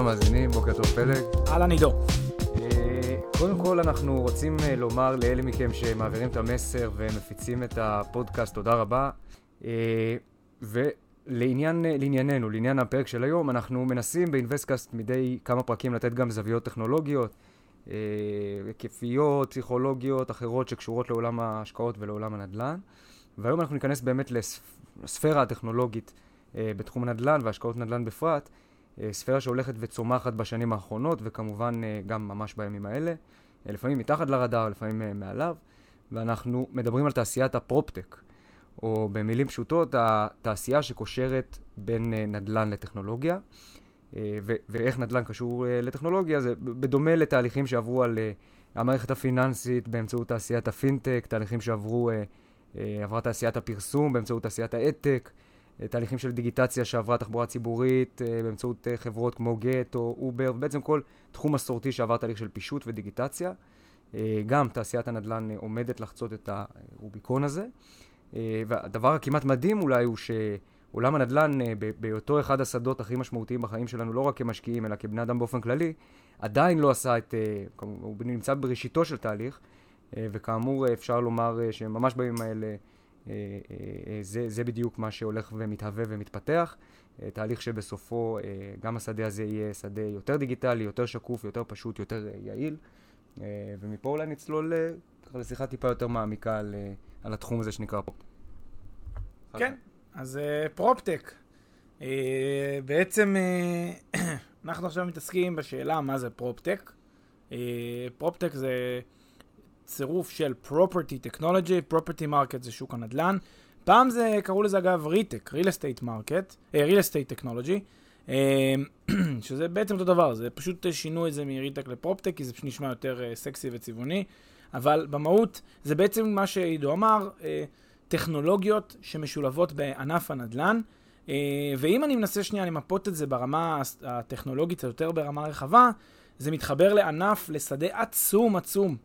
המאזינים, בוקר טוב פלג. אהלן עידו. אה, קודם כל אנחנו רוצים אה, לומר לאלה מכם שמעבירים את המסר ומפיצים את הפודקאסט, תודה רבה. אה, ולענייננו, לעניין הפרק של היום, אנחנו מנסים באינבסטקאסט מדי כמה פרקים לתת גם זוויות טכנולוגיות, היקפיות, פסיכולוגיות, אחרות שקשורות לעולם ההשקעות ולעולם הנדל"ן. והיום אנחנו ניכנס באמת לספירה הטכנולוגית בתחום הנדל"ן והשקעות נדל"ן בפרט. אה, ספירה שהולכת וצומחת בשנים האחרונות, וכמובן אה, גם ממש בימים האלה. אה, לפעמים מתחת לרדאר, לפעמים מעליו. ואנחנו מדברים על תעשיית הפרופטק, או במילים פשוטות, התעשייה שקושרת בין נדל"ן לטכנולוגיה. ו- ואיך נדל"ן קשור לטכנולוגיה, זה בדומה לתהליכים שעברו על המערכת הפיננסית באמצעות תעשיית הפינטק, תהליכים שעברו, עברה תעשיית הפרסום באמצעות תעשיית האדטק. תהליכים של דיגיטציה שעברה תחבורה ציבורית אה, באמצעות אה, חברות כמו גט או אובר, ובעצם כל תחום מסורתי שעבר תהליך של פישוט ודיגיטציה. אה, גם תעשיית הנדל"ן עומדת לחצות את הרוביקון הזה. והדבר הכמעט מדהים אולי הוא שעולם הנדל"ן, בהיותו אחד השדות הכי משמעותיים בחיים שלנו, לא רק כמשקיעים, אלא כבני אדם באופן כללי, עדיין לא עשה את, הוא נמצא בראשיתו של תהליך, וכאמור אפשר לומר שממש בימים האלה אה, אה, אה, זה, זה בדיוק מה שהולך ומתהווה ומתפתח. תהליך שבסופו גם השדה הזה יהיה שדה יותר דיגיטלי, יותר שקוף, יותר פשוט, יותר יעיל. ומפה אולי נצלול לשיחה טיפה יותר מעמיקה על, על התחום הזה שנקרא פה. כן, אז פרופטק. בעצם אנחנו עכשיו מתעסקים בשאלה מה זה פרופטק. פרופטק זה... צירוף של property technology, property market זה שוק הנדל"ן. פעם זה, קראו לזה אגב ריטק, real estate market, אה, real estate technology, אה, שזה בעצם אותו דבר, זה פשוט שינו את זה מריטק לפרופטק, כי זה פשוט נשמע יותר אה, סקסי וצבעוני, אבל במהות זה בעצם מה שעידו אמר, טכנולוגיות שמשולבות בענף הנדל"ן. ואם אני מנסה שנייה למפות את זה ברמה הטכנולוגית יותר ברמה רחבה, זה מתחבר לענף, לשדה עצום עצום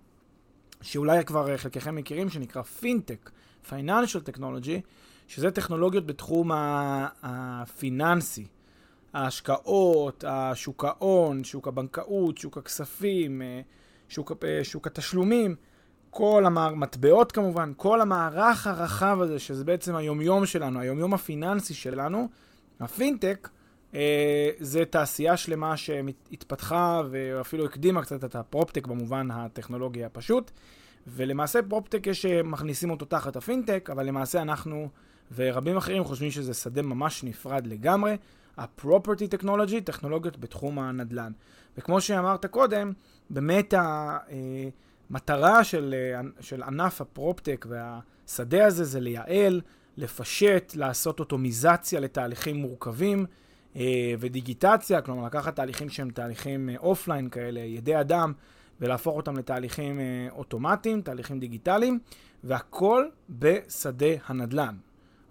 שאולי כבר אה, חלקכם מכירים, שנקרא פינטק, Financial Technology, שזה טכנולוגיות בתחום הפיננסי, ההשקעות, השוק ההון, שוק הבנקאות, שוק הכספים, אה, שוק, אה, שוק התשלומים, כל המטבעות כמובן, כל המערך הרחב הזה, שזה בעצם היומיום שלנו, היומיום הפיננסי שלנו, הפינטק, זה תעשייה שלמה שהתפתחה ואפילו הקדימה קצת את הפרופטק במובן הטכנולוגי הפשוט. ולמעשה פרופטק יש שמכניסים אותו תחת הפינטק, אבל למעשה אנחנו ורבים אחרים חושבים שזה שדה ממש נפרד לגמרי. ה-property technology, טכנולוגיות בתחום הנדל"ן. וכמו שאמרת קודם, באמת המטרה של, של ענף הפרופטק והשדה הזה זה לייעל, לפשט, לעשות אוטומיזציה לתהליכים מורכבים אה, ודיגיטציה, כלומר לקחת תהליכים שהם תהליכים offline כאלה, ידי אדם, ולהפוך אותם לתהליכים אה, אוטומטיים, תהליכים דיגיטליים, והכל בשדה הנדל"ן,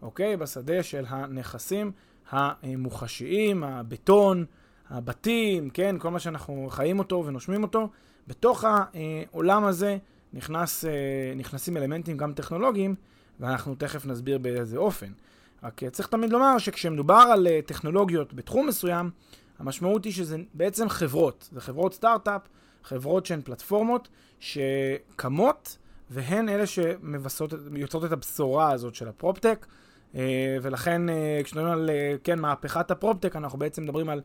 אוקיי? בשדה של הנכסים המוחשיים, הבטון, הבתים, כן? כל מה שאנחנו חיים אותו ונושמים אותו. בתוך העולם הזה נכנס, אה, נכנסים אלמנטים גם טכנולוגיים, ואנחנו תכף נסביר באיזה אופן. רק צריך תמיד לומר שכשמדובר על אה, טכנולוגיות בתחום מסוים, המשמעות היא שזה בעצם חברות, זה חברות סטארט-אפ חברות שהן פלטפורמות שקמות, והן אלה שיוצרות את הבשורה הזאת של הפרופטק. אה, ולכן אה, כשמדברים על, אה, כן, מהפכת הפרופטק, אנחנו בעצם מדברים על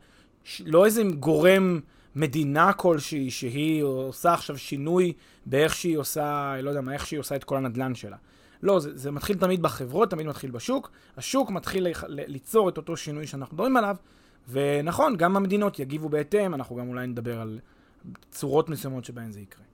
לא איזה גורם מדינה כלשהי שהיא עושה עכשיו שינוי באיך שהיא עושה, לא יודע מה, איך שהיא עושה את כל הנדלן שלה. לא, זה, זה מתחיל תמיד בחברות, תמיד מתחיל בשוק. השוק מתחיל ליצור את אותו שינוי שאנחנו מדברים עליו, ונכון, גם המדינות יגיבו בהתאם, אנחנו גם אולי נדבר על צורות מסוימות שבהן זה יקרה.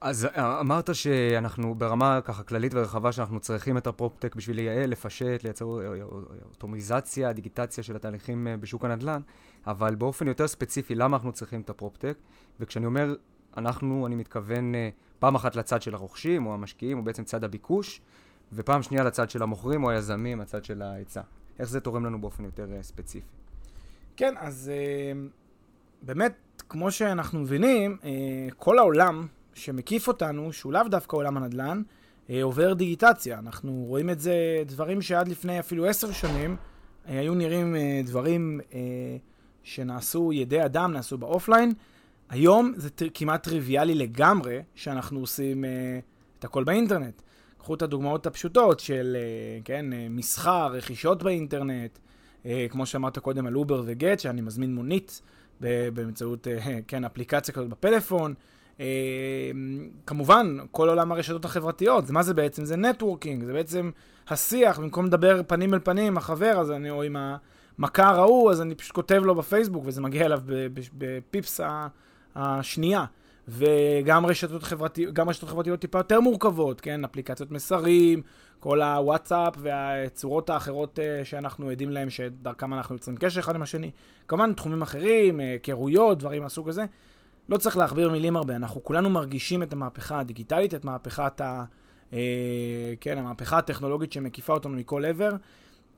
אז אה, אמרת שאנחנו ברמה ככה כללית ורחבה שאנחנו צריכים את הפרופטק בשביל לייעל, לפשט, לייצר אה, אה, אוטומיזציה, דיגיטציה של התהליכים בשוק הנדל"ן, אבל באופן יותר ספציפי, למה אנחנו צריכים את הפרופטק? וכשאני אומר אנחנו, אני מתכוון פעם אחת לצד של הרוכשים או המשקיעים, או בעצם צד הביקוש, ופעם שנייה לצד של המוכרים או היזמים, הצד של ההיצע. איך זה תורם לנו באופן יותר ספציפי? כן, אז באמת, כמו שאנחנו מבינים, כל העולם שמקיף אותנו, שהוא לאו דווקא עולם הנדל"ן, אה, עובר דיגיטציה. אנחנו רואים את זה, דברים שעד לפני אפילו עשר שנים אה, היו נראים אה, דברים אה, שנעשו ידי אדם, נעשו באופליין. היום זה כמעט טריוויאלי לגמרי שאנחנו עושים אה, את הכל באינטרנט. קחו את הדוגמאות הפשוטות של, אה, כן, אה, מסחר, רכישות באינטרנט, כמו שאמרת קודם על אובר וגט, שאני מזמין מונית באמצעות, כן, אפליקציה כזאת בפלאפון. כמובן, כל עולם הרשתות החברתיות, מה זה בעצם? זה networking, זה בעצם השיח, במקום לדבר פנים אל פנים עם החבר, אז אני, או עם המכר ההוא, אז אני פשוט כותב לו בפייסבוק, וזה מגיע אליו בפיפס השנייה. וגם רשתות חברתיות, גם רשתות חברתיות טיפה יותר מורכבות, כן? אפליקציות מסרים, כל הוואטסאפ והצורות האחרות אה, שאנחנו עדים להם, שדרכם אנחנו יוצרים קשר אחד עם השני. כמובן, תחומים אחרים, אה, היכרויות, דברים מהסוג הזה. לא צריך להכביר מילים הרבה, אנחנו כולנו מרגישים את המהפכה הדיגיטלית, את מהפכת ה... אה, כן, המהפכה הטכנולוגית שמקיפה אותנו מכל עבר,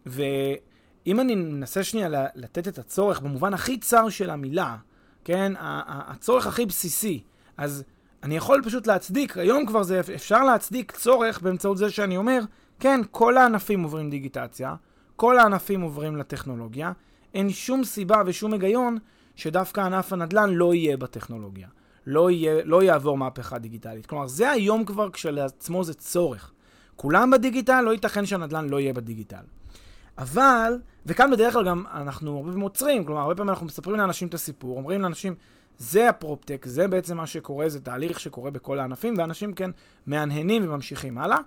ואם אני מנסה שנייה לתת את הצורך במובן הכי צר של המילה, כן, הצורך הכי בסיסי, אז אני יכול פשוט להצדיק, היום כבר זה אפשר להצדיק צורך באמצעות זה שאני אומר, כן, כל הענפים עוברים דיגיטציה, כל הענפים עוברים לטכנולוגיה, אין שום סיבה ושום היגיון שדווקא ענף הנדל"ן לא יהיה בטכנולוגיה. לא, יהיה, לא יעבור מהפכה דיגיטלית. כלומר, זה היום כבר כשלעצמו זה צורך. כולם בדיגיטל, לא ייתכן שהנדל"ן לא יהיה בדיגיטל. אבל, וכאן בדרך כלל גם אנחנו הרבה פעמים עוצרים, כלומר, הרבה פעמים אנחנו מספרים לאנשים את הסיפור, אומרים לאנשים, זה הפרופטק, זה בעצם מה שקורה, זה תהליך שקורה בכל הענפים, ואנשים כן מהנהנים וממשיכים הלאה.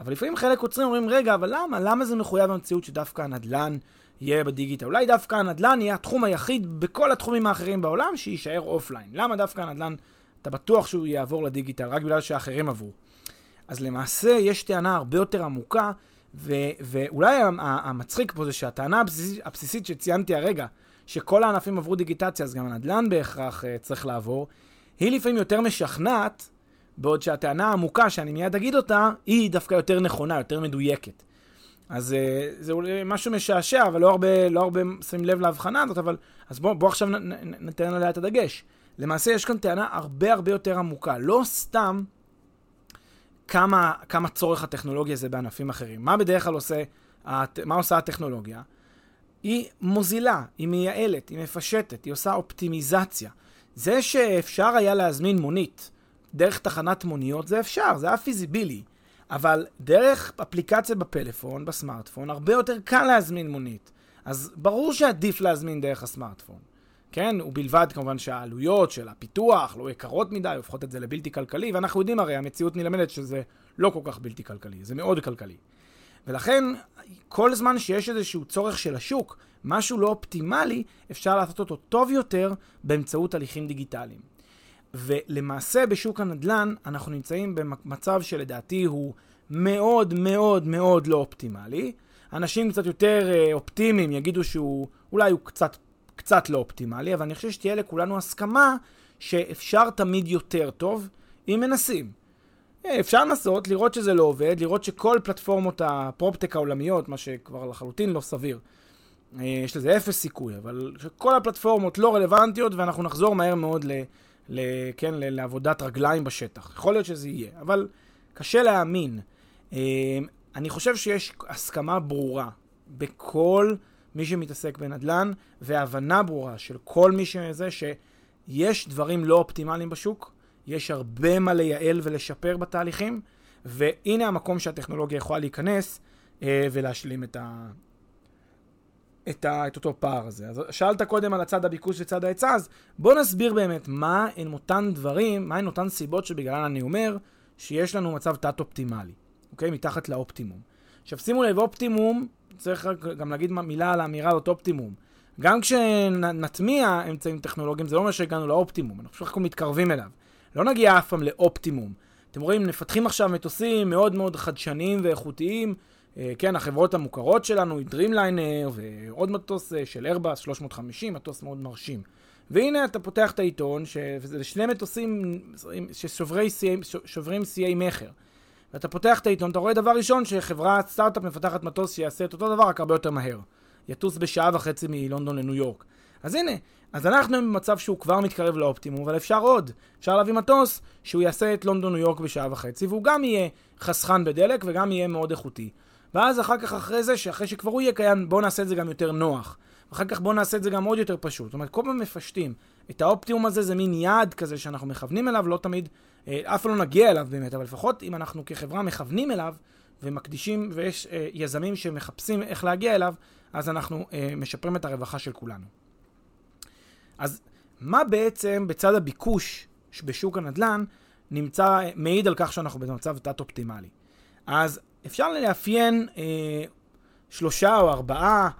אבל לפעמים חלק עוצרים, אומרים, רגע, אבל למה? למה זה מחויב במציאות שדווקא הנדל"ן יהיה בדיגיטל. אולי דווקא הנדל"ן יהיה התחום היחיד בכל התחומים האחרים בעולם שיישאר offline. למה דווקא הנדל"ן, אתה בטוח שהוא יעבור לדיגיטל, רק בגלל שאחרים עברו. אז למעשה יש טענה הרבה יותר עמוקה, ו- ואולי המצחיק פה זה שהטענה הבסיסית, הבסיסית שציינתי הרגע, שכל הענפים עברו דיגיטציה, אז גם הנדל"ן בהכרח uh, צריך לעבור, היא לפעמים יותר משכנעת, בעוד שהטענה העמוקה, שאני מיד אגיד אותה, היא דווקא יותר נכונה, יותר מדויקת. אז uh, זה אולי משהו משעשע, אבל לא הרבה, לא הרבה שמים לב להבחנה הזאת, אבל... אז בואו בוא עכשיו נ, נ, נתן עליה את הדגש. למעשה יש כאן טענה הרבה הרבה יותר עמוקה. לא סתם כמה, כמה צורך הטכנולוגיה זה בענפים אחרים. מה בדרך כלל עושה, מה עושה הטכנולוגיה? היא מוזילה, היא מייעלת, היא מפשטת, היא עושה אופטימיזציה. זה שאפשר היה להזמין מונית דרך תחנת מוניות, זה אפשר, זה היה פיזיבילי. אבל דרך אפליקציה בפלאפון, בסמארטפון, הרבה יותר קל להזמין מונית. אז ברור שעדיף להזמין דרך הסמארטפון. כן, ובלבד כמובן שהעלויות של הפיתוח לא יקרות מדי, הופכות את זה לבלתי כלכלי, ואנחנו יודעים הרי, המציאות נלמדת שזה לא כל כך בלתי כלכלי, זה מאוד כלכלי. ולכן, כל זמן שיש איזשהו צורך של השוק, משהו לא אופטימלי, אפשר לעשות אותו טוב יותר באמצעות הליכים דיגיטליים. ולמעשה בשוק הנדל"ן אנחנו נמצאים במצב שלדעתי הוא מאוד מאוד מאוד לא אופטימלי. אנשים קצת יותר אה, אופטימיים יגידו שהוא, אולי הוא קצת, קצת לא אופטימלי, אבל אני חושב שתהיה לכולנו הסכמה שאפשר תמיד יותר טוב אם מנסים. אה, אפשר לנסות, לראות שזה לא עובד, לראות שכל פלטפורמות הפרופטק העולמיות, מה שכבר לחלוטין לא סביר, אה, יש לזה אפס סיכוי, אבל שכל הפלטפורמות לא רלוונטיות ואנחנו נחזור מהר מאוד ל... ל, כן, לעבודת רגליים בשטח. יכול להיות שזה יהיה, אבל קשה להאמין. אה, אני חושב שיש הסכמה ברורה בכל מי שמתעסק בנדל"ן, והבנה ברורה של כל מי שזה, שיש דברים לא אופטימליים בשוק, יש הרבה מה לייעל ולשפר בתהליכים, והנה המקום שהטכנולוגיה יכולה להיכנס אה, ולהשלים את, ה, את, ה, את אותו פער הזה. אז שאלת קודם על הצד הביקוש וצד ההיצע, אז בוא נסביר באמת מה הן אותן דברים, מה הן אותן סיבות שבגללן אני אומר שיש לנו מצב תת-אופטימלי, אוקיי? מתחת לאופטימום. עכשיו שימו לב, אופטימום, צריך גם להגיד מילה על האמירה הזאת אופטימום. גם כשנטמיע אמצעים טכנולוגיים, זה לא אומר שהגענו לאופטימום, אנחנו פשוט מתקרבים אליו. לא נגיע אף פעם לאופטימום. אתם רואים, מפתחים עכשיו מטוסים מאוד מאוד חדשניים ואיכותיים. אה, כן, החברות המוכרות שלנו היא Dreamliner ועוד מטוס אה, של איירבאס 350, מטוס מאוד מרשים. והנה אתה פותח את העיתון, שזה שני מטוסים ששוברים שיאי מכר. ואתה פותח את העיתון, אתה רואה דבר ראשון שחברת סטארט-אפ מפתחת מטוס שיעשה את אותו דבר, רק הרבה יותר מהר. יטוס בשעה וחצי מלונדון לניו יורק. אז הנה, אז אנחנו במצב שהוא כבר מתקרב לאופטימום, אבל אפשר עוד. אפשר להביא מטוס שהוא יעשה את לונדון ניו יורק בשעה וחצי, והוא גם יהיה חסכן בדלק וגם יהיה מאוד איכותי. ואז אחר כך אחרי זה, שאחרי שכבר הוא יהיה קיים, בואו נעשה את זה גם יותר נוח. אחר כך בואו נעשה את זה גם עוד יותר פשוט. זאת אומרת, כל פעם מפשטים. את האופטימום הזה זה מין יעד כזה שאנחנו מכוונים אליו, לא תמיד, אף פעם לא נגיע אליו באמת, אבל לפחות אם אנחנו כחברה מכוונים אליו, ומקדישים, ויש אה, יזמים שמחפשים איך להגיע אליו, אז אנחנו אה, משפרים את הרווחה של כולנו. אז מה בעצם בצד הביקוש בשוק הנדל"ן נמצא, מעיד על כך שאנחנו במצב תת-אופטימלי? אז אפשר לאפיין אה, שלושה או ארבעה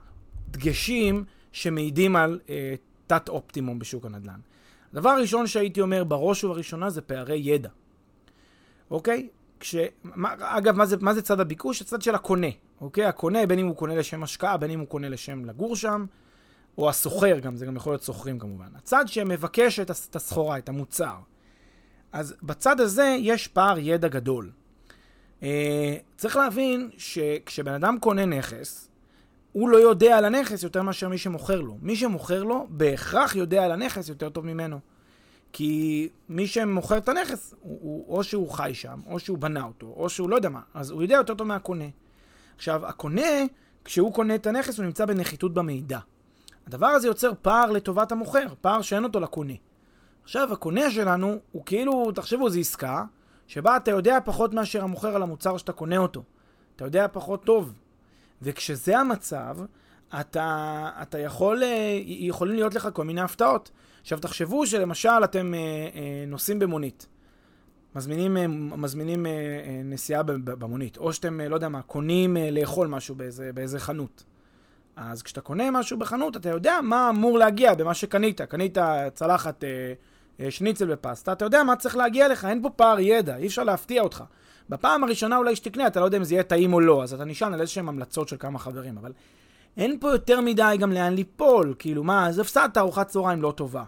דגשים שמעידים על אה, תת-אופטימום בשוק הנדל"ן. הדבר הראשון שהייתי אומר בראש ובראשונה זה פערי ידע. אוקיי? כש... מה, אגב, מה זה, מה זה צד הביקוש? הצד של הקונה. אוקיי? הקונה, בין אם הוא קונה לשם השקעה, בין אם הוא קונה לשם לגור שם, או הסוחר גם, זה גם יכול להיות סוחרים כמובן. הצד שמבקש את הסחורה, את המוצר. אז בצד הזה יש פער ידע גדול. אה, צריך להבין שכשבן אדם קונה נכס, הוא לא יודע על הנכס יותר מאשר מי שמוכר לו. מי שמוכר לו בהכרח יודע על הנכס יותר טוב ממנו. כי מי שמוכר את הנכס, הוא, הוא, או שהוא חי שם, או שהוא בנה אותו, או שהוא לא יודע מה, אז הוא יודע יותר טוב מהקונה. עכשיו, הקונה, כשהוא קונה את הנכס, הוא נמצא בנחיתות במידע. הדבר הזה יוצר פער לטובת המוכר, פער שאין אותו לקונה. עכשיו, הקונה שלנו, הוא כאילו, תחשבו, זו עסקה, שבה אתה יודע פחות מאשר המוכר על המוצר שאתה קונה אותו. אתה יודע פחות טוב. וכשזה המצב, אתה, אתה יכול, אה, יכולים להיות לך כל מיני הפתעות. עכשיו תחשבו שלמשל אתם אה, אה, נוסעים במונית. מזמינים, מזמינים נסיעה במונית, או שאתם, לא יודע מה, קונים לאכול משהו באיזה, באיזה חנות. אז כשאתה קונה משהו בחנות, אתה יודע מה אמור להגיע במה שקנית. קנית צלחת שניצל ופסטה, אתה יודע מה צריך להגיע לך, אין פה פער ידע, אי אפשר להפתיע אותך. בפעם הראשונה אולי שתקנה, אתה לא יודע אם זה יהיה טעים או לא, אז אתה נשען על איזשהם המלצות של כמה חברים, אבל אין פה יותר מדי גם לאן ליפול, כאילו מה, אז הפסדת ארוחת צהריים לא טובה.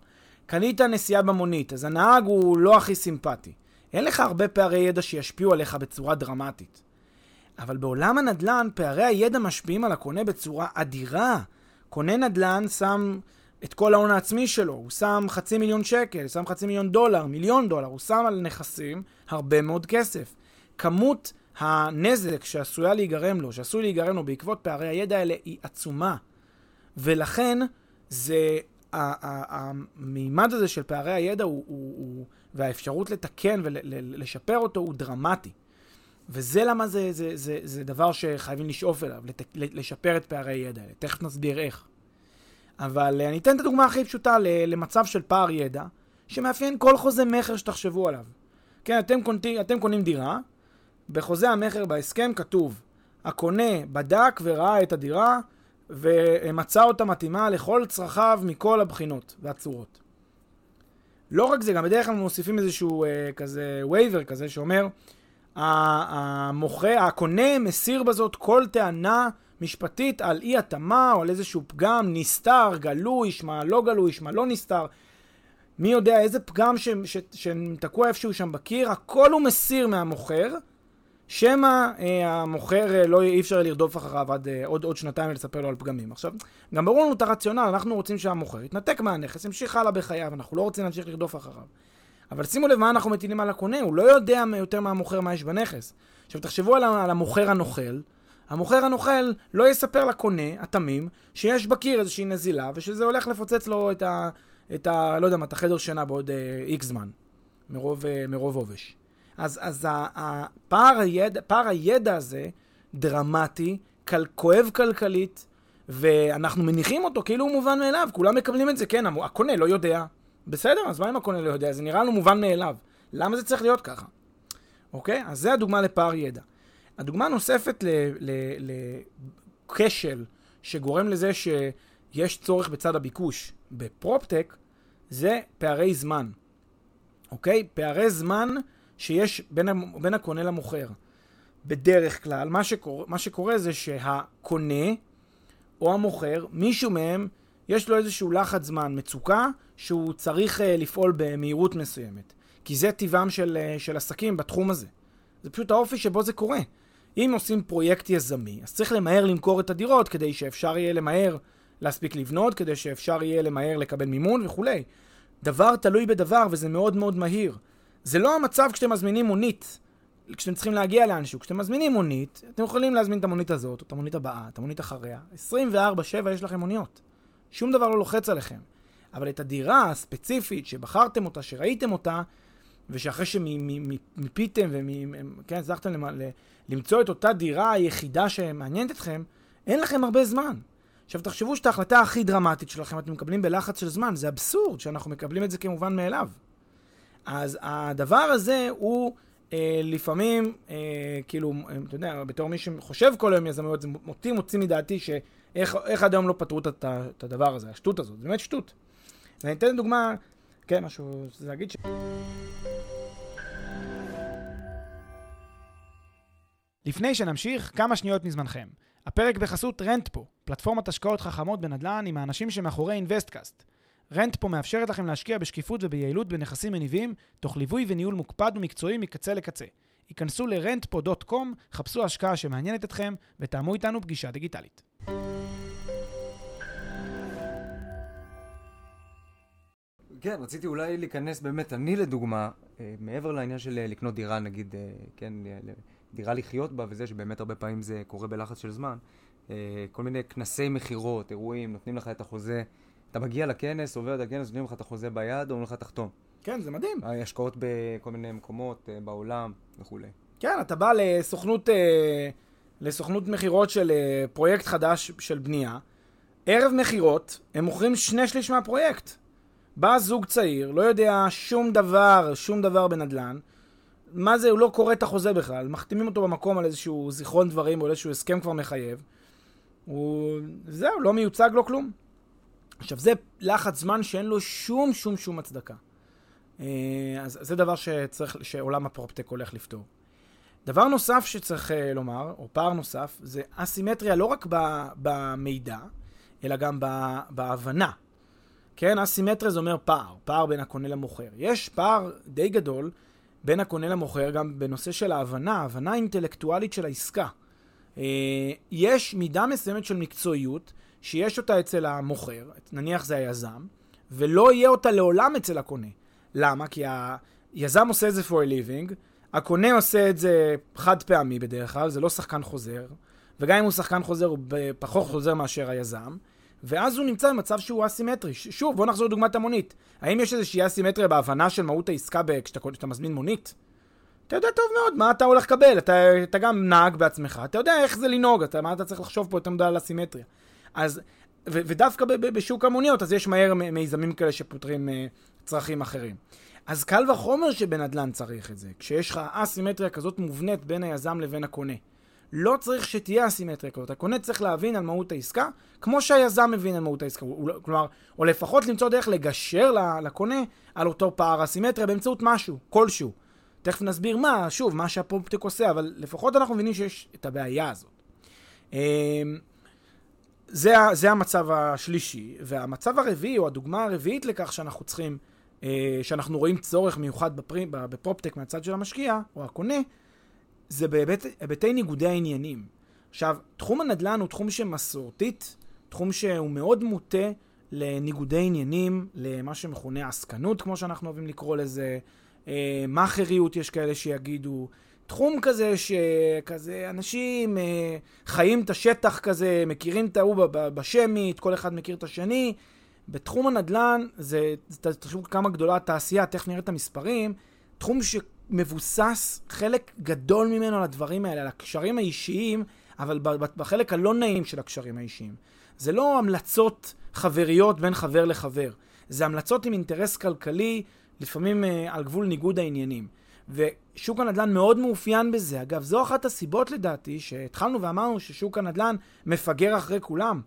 קנית נסיעה במונית, אז הנהג הוא לא הכי סימפטי. אין לך הרבה פערי ידע שישפיעו עליך בצורה דרמטית. אבל בעולם הנדל"ן, פערי הידע משפיעים על הקונה בצורה אדירה. קונה נדל"ן שם את כל ההון העצמי שלו, הוא שם חצי מיליון שקל, שם חצי מיליון דולר, מיליון דולר, הוא שם על נכסים הרבה מאוד כסף. כמות הנזק שעשויה להיגרם לו, שעשוי להיגרם לו בעקבות פערי הידע האלה, היא עצומה. ולכן, זה, המימד הזה של פערי הידע הוא, הוא, הוא, והאפשרות לתקן ולשפר אותו הוא דרמטי. וזה למה זה, זה, זה, זה דבר שחייבים לשאוף אליו, לת, לשפר את פערי הידע האלה. תכף נסביר איך. אבל אני אתן את הדוגמה הכי פשוטה למצב של פער ידע, שמאפיין כל חוזה מכר שתחשבו עליו. כן, אתם, קונתי, אתם קונים דירה, בחוזה המכר בהסכם כתוב, הקונה בדק וראה את הדירה ומצא אותה מתאימה לכל צרכיו מכל הבחינות והצורות. לא רק זה, גם בדרך כלל מוסיפים איזשהו אה, כזה וייבר כזה שאומר, המוכר, הקונה מסיר בזאת כל טענה משפטית על אי התאמה או על איזשהו פגם נסתר, גלוי, שמה לא גלוי, שמה לא נסתר. מי יודע איזה פגם שתקוע איפשהו שם בקיר, הכל הוא מסיר מהמוכר, שמא אה, המוכר, אה, לא, אי אפשר לרדוף אחריו עד אה, עוד, עוד שנתיים ולספר לו על פגמים. עכשיו, גם ברור לנו את הרציונל, אנחנו רוצים שהמוכר יתנתק מהנכס, ימשיך הלאה בחייו, אנחנו לא רוצים להמשיך לרדוף אחריו. אבל שימו לב מה אנחנו מטילים על הקונה, הוא לא יודע יותר מהמוכר מה יש בנכס. עכשיו תחשבו על, על המוכר הנוכל, המוכר הנוכל לא יספר לקונה, התמים, שיש בקיר איזושהי נזילה, ושזה הולך לפוצץ לו את ה... את ה... לא יודע מה, את החדר שינה בעוד איקס uh, זמן, מרוב, uh, מרוב. אז, אז הפער הידע, פער הידע הזה דרמטי, כל, כואב כלכלית, ואנחנו מניחים אותו כאילו הוא מובן מאליו, כולם מקבלים את זה, כן, הקונה לא יודע. בסדר, אז מה אם הקונה לא יודע? זה נראה לנו מובן מאליו. למה זה צריך להיות ככה? אוקיי? אז זה הדוגמה לפער ידע. הדוגמה הנוספת לכשל שגורם לזה ש... יש צורך בצד הביקוש. בפרופטק זה פערי זמן, אוקיי? פערי זמן שיש בין, בין הקונה למוכר. בדרך כלל, מה שקורה, מה שקורה זה שהקונה או המוכר, מישהו מהם, יש לו איזשהו לחץ זמן, מצוקה, שהוא צריך uh, לפעול במהירות מסוימת. כי זה טבעם של, uh, של עסקים בתחום הזה. זה פשוט האופי שבו זה קורה. אם עושים פרויקט יזמי, אז צריך למהר למכור את הדירות כדי שאפשר יהיה למהר להספיק לבנות, כדי שאפשר יהיה למהר לקבל מימון וכולי. דבר תלוי בדבר וזה מאוד מאוד מהיר. זה לא המצב כשאתם מזמינים מונית, כשאתם צריכים להגיע לאנשהו. כשאתם מזמינים מונית, אתם יכולים להזמין את המונית הזאת, או את המונית הבאה, את המונית אחריה. 24-7 יש לכם מוניות. שום דבר לא לוחץ עליכם. אבל את הדירה הספציפית שבחרתם אותה, שראיתם אותה, ושאחרי שמיפיתם וכן, הצלחתם למצוא את אותה דירה היחידה שמעניינת אתכם, אין לכם הרבה זמן. עכשיו תחשבו שאת ההחלטה הכי דרמטית שלכם אתם מקבלים בלחץ של זמן, זה אבסורד שאנחנו מקבלים את זה כמובן מאליו. אז הדבר הזה הוא אה, לפעמים, אה, כאילו, אה, אתה יודע, בתור מי שחושב כל היום יזמויות, זה אותי מוציא מדעתי שאיך עד היום לא פתרו את, את הדבר הזה, השטות הזאת, זה באמת שטות. ואני אתן דוגמה, כן, משהו, זה להגיד ש... לפני שנמשיך, כמה שניות מזמנכם. הפרק בחסות Rentpo, פלטפורמת השקעות חכמות בנדל"ן עם האנשים שמאחורי InvestCast. Rentpo מאפשרת לכם להשקיע בשקיפות וביעילות בנכסים מניבים, תוך ליווי וניהול מוקפד ומקצועי מקצה לקצה. היכנסו ל-rentpo.com, חפשו השקעה שמעניינת אתכם, ותאמו איתנו פגישה דיגיטלית. כן, רציתי אולי להיכנס באמת, אני לדוגמה, אה, מעבר לעניין של אה, לקנות דירה, נגיד, אה, כן, דירה לחיות בה וזה, שבאמת הרבה פעמים זה קורה בלחץ של זמן, כל מיני כנסי מכירות, אירועים, נותנים לך את החוזה, אתה מגיע לכנס, עובר את הכנס, נותנים לך את החוזה ביד, אומרים לך תחתום. כן, זה מדהים. השקעות בכל מיני מקומות בעולם וכולי. כן, אתה בא לסוכנות, לסוכנות מכירות של פרויקט חדש של בנייה, ערב מכירות, הם מוכרים שני שליש מהפרויקט. בא זוג צעיר, לא יודע שום דבר, שום דבר בנדל"ן. מה זה, הוא לא קורא את החוזה בכלל. מחתימים אותו במקום על איזשהו זיכרון דברים או איזשהו הסכם כבר מחייב. הוא... זהו, לא מיוצג, לא כלום. עכשיו, זה לחץ זמן שאין לו שום שום שום הצדקה. אה, אז זה דבר שצריך, שעולם הפרופטק הולך לפתור. דבר נוסף שצריך אה, לומר, או פער נוסף, זה אסימטריה לא רק במידע, אלא גם בהבנה. כן, אסימטריה זה אומר פער, פער בין הקונה למוכר. יש פער די גדול בין הקונה למוכר גם בנושא של ההבנה, ההבנה האינטלקטואלית של העסקה. אה, יש מידה מסוימת של מקצועיות שיש אותה אצל המוכר, נניח זה היזם, ולא יהיה אותה לעולם אצל הקונה. למה? כי היזם עושה את זה for a living, הקונה עושה את זה חד פעמי בדרך כלל, זה לא שחקן חוזר, וגם אם הוא שחקן חוזר הוא פחות חוזר מאשר היזם. ואז הוא נמצא במצב שהוא אסימטרי. שוב, בוא נחזור לדוגמת המונית. האם יש איזושהי אסימטריה בהבנה של מהות העסקה כשאתה מזמין מונית? אתה יודע טוב מאוד מה אתה הולך לקבל, אתה, אתה גם נהג בעצמך, אתה יודע איך זה לנהוג, אתה, מה אתה צריך לחשוב פה יותר מדי על אסימטריה. אז, ו, ודווקא ב, ב, בשוק המוניות, אז יש מהר מיזמים כאלה שפותרים uh, צרכים אחרים. אז קל וחומר שבנדל"ן צריך את זה, כשיש לך אסימטריה כזאת מובנית בין היזם לבין הקונה. לא צריך שתהיה אסימטריה כזאת. הקונה צריך להבין על מהות העסקה, כמו שהיזם מבין על מהות העסקה. לא- כלומר, או לפחות למצוא דרך לגשר לקונה על אותו פער אסימטריה באמצעות משהו, כלשהו. תכף נסביר מה, שוב, מה שהפופטק עושה, אבל לפחות אנחנו מבינים שיש את הבעיה הזאת. זה, זה המצב השלישי, והמצב הרביעי, או הדוגמה הרביעית לכך שאנחנו צריכים, אה, שאנחנו רואים צורך מיוחד בפופטק מהצד של המשקיע, או הקונה, זה בהיבטי ניגודי העניינים. עכשיו, תחום הנדל"ן הוא תחום שמסורתית, תחום שהוא מאוד מוטה לניגודי עניינים, למה שמכונה עסקנות, כמו שאנחנו אוהבים לקרוא לזה, אה, מאכריות יש כאלה שיגידו, תחום כזה שכזה אנשים אה, חיים את השטח כזה, מכירים את ההוא בשמית, כל אחד מכיר את השני. בתחום הנדל"ן, זה, תחשבו כמה גדולה התעשייה, תכף נראה את המספרים, תחום ש... מבוסס חלק גדול ממנו על הדברים האלה, על הקשרים האישיים, אבל בחלק הלא נעים של הקשרים האישיים. זה לא המלצות חבריות בין חבר לחבר, זה המלצות עם אינטרס כלכלי, לפעמים אה, על גבול ניגוד העניינים. ושוק הנדל"ן מאוד מאופיין בזה. אגב, זו אחת הסיבות לדעתי שהתחלנו ואמרנו ששוק הנדל"ן מפגר אחרי כולם.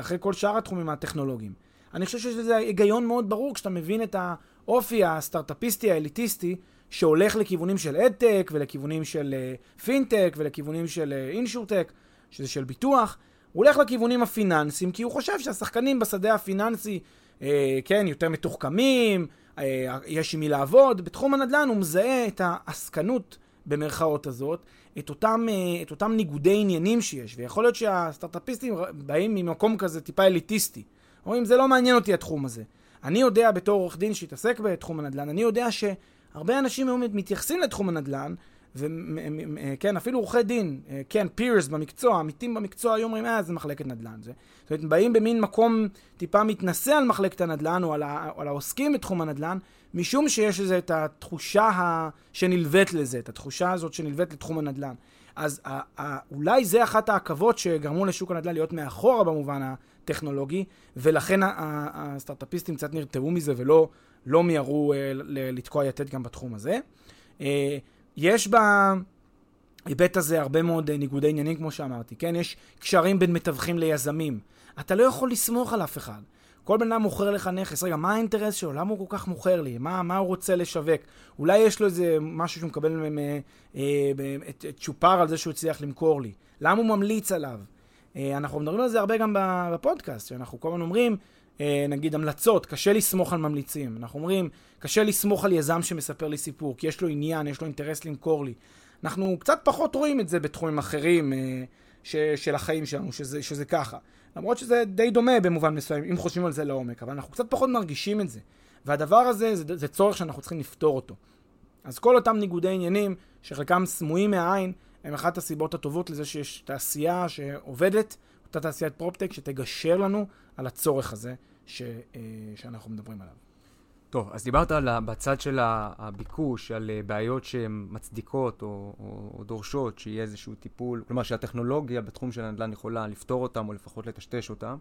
אחרי כל שאר התחומים הטכנולוגיים. אני חושב שיש לזה היגיון מאוד ברור כשאתה מבין את האופי הסטארט-אפיסטי, האליטיסטי, שהולך לכיוונים של אדטק ולכיוונים של פינטק ולכיוונים של אינשורטק, שזה של ביטוח. הוא הולך לכיוונים הפיננסיים, כי הוא חושב שהשחקנים בשדה הפיננסי, אה, כן, יותר מתוחכמים, אה, יש עם מי לעבוד. בתחום הנדל"ן הוא מזהה את העסקנות, במרכאות הזאת, את אותם, אה, את אותם ניגודי עניינים שיש. ויכול להיות שהסטארט-אפיסטים באים ממקום כזה טיפה אליטיסטי. אומרים, זה לא מעניין אותי התחום הזה. אני יודע בתור עורך דין שהתעסק בתחום הנדל"ן, אני יודע שהרבה אנשים היום מתייחסים לתחום הנדל"ן וכן, אפילו עורכי דין, אה, כן, פירס במקצוע, עמיתים במקצוע, היו אומרים, אה, זה מחלקת נדל"ן. זה. זאת אומרת, באים במין מקום טיפה מתנשא על מחלקת הנדל"ן, או על, ה, או על העוסקים בתחום הנדל"ן, משום שיש לזה את התחושה ה... שנלווית לזה, את התחושה הזאת שנלווית לתחום הנדל"ן. אז ה, ה, אולי זה אחת העכבות שגרמו לשוק הנדל"ן להיות מאחורה במובן הטכנולוגי, ולכן הסטארט-אפיסטים קצת נרתעו מזה ולא לא מיהרו אה, לתקוע יתד גם בתחום הזה. אה, יש בהיבט הזה הרבה מאוד אה, ניגודי עניינים, כמו שאמרתי, כן? יש קשרים בין מתווכים ליזמים. אתה לא יכול לסמוך על אף אחד. כל בן אדם מוכר לך נכס, רגע, מה האינטרס שלו? למה הוא כל כך מוכר לי? מה, מה הוא רוצה לשווק? אולי יש לו איזה משהו שהוא מקבל מהם אה, אה, צ'ופר על זה שהוא הצליח למכור לי. למה הוא ממליץ עליו? אנחנו מדברים על זה הרבה גם בפודקאסט, שאנחנו כל הזמן אומרים, נגיד המלצות, קשה לסמוך על ממליצים. אנחנו אומרים, קשה לסמוך על יזם שמספר לי סיפור, כי יש לו עניין, יש לו אינטרס למכור לי. אנחנו קצת פחות רואים את זה בתחומים אחרים אה, ש, של החיים שלנו, שזה, שזה ככה. למרות שזה די דומה במובן מסוים, אם חושבים על זה לעומק, אבל אנחנו קצת פחות מרגישים את זה. והדבר הזה, זה, זה צורך שאנחנו צריכים לפתור אותו. אז כל אותם ניגודי עניינים, שחלקם סמויים מהעין, הם אחת הסיבות הטובות לזה שיש תעשייה שעובדת, אותה תעשיית פרופטק, שתגשר לנו על הצורך הזה ש, אה, שאנחנו מדברים עליו. טוב, אז דיברת על, בצד של הביקוש, על אה, בעיות שהן מצדיקות או, או, או דורשות שיהיה איזשהו טיפול, כלומר שהטכנולוגיה בתחום של הנדל"ן יכולה לפתור אותם או לפחות לטשטש אותם.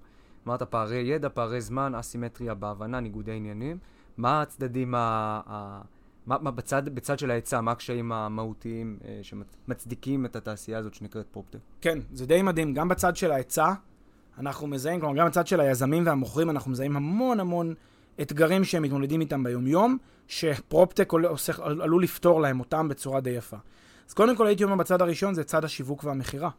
אמרת פערי ידע, פערי זמן, אסימטריה בהבנה, ניגודי עניינים. מה הצדדים ה... ה מה, מה בצד, בצד של ההיצע, מה הקשיים המהותיים אה, שמצדיקים את התעשייה הזאת שנקראת פרופטר? כן, זה די מדהים. גם בצד של ההיצע, אנחנו מזהים, כלומר, גם בצד של היזמים והמוכרים, אנחנו מזהים המון המון אתגרים שהם מתמודדים איתם ביום-יום, שפרופטק עלול לפתור להם אותם בצורה די יפה. אז קודם כל הייתי אומר בצד הראשון זה צד השיווק והמכירה.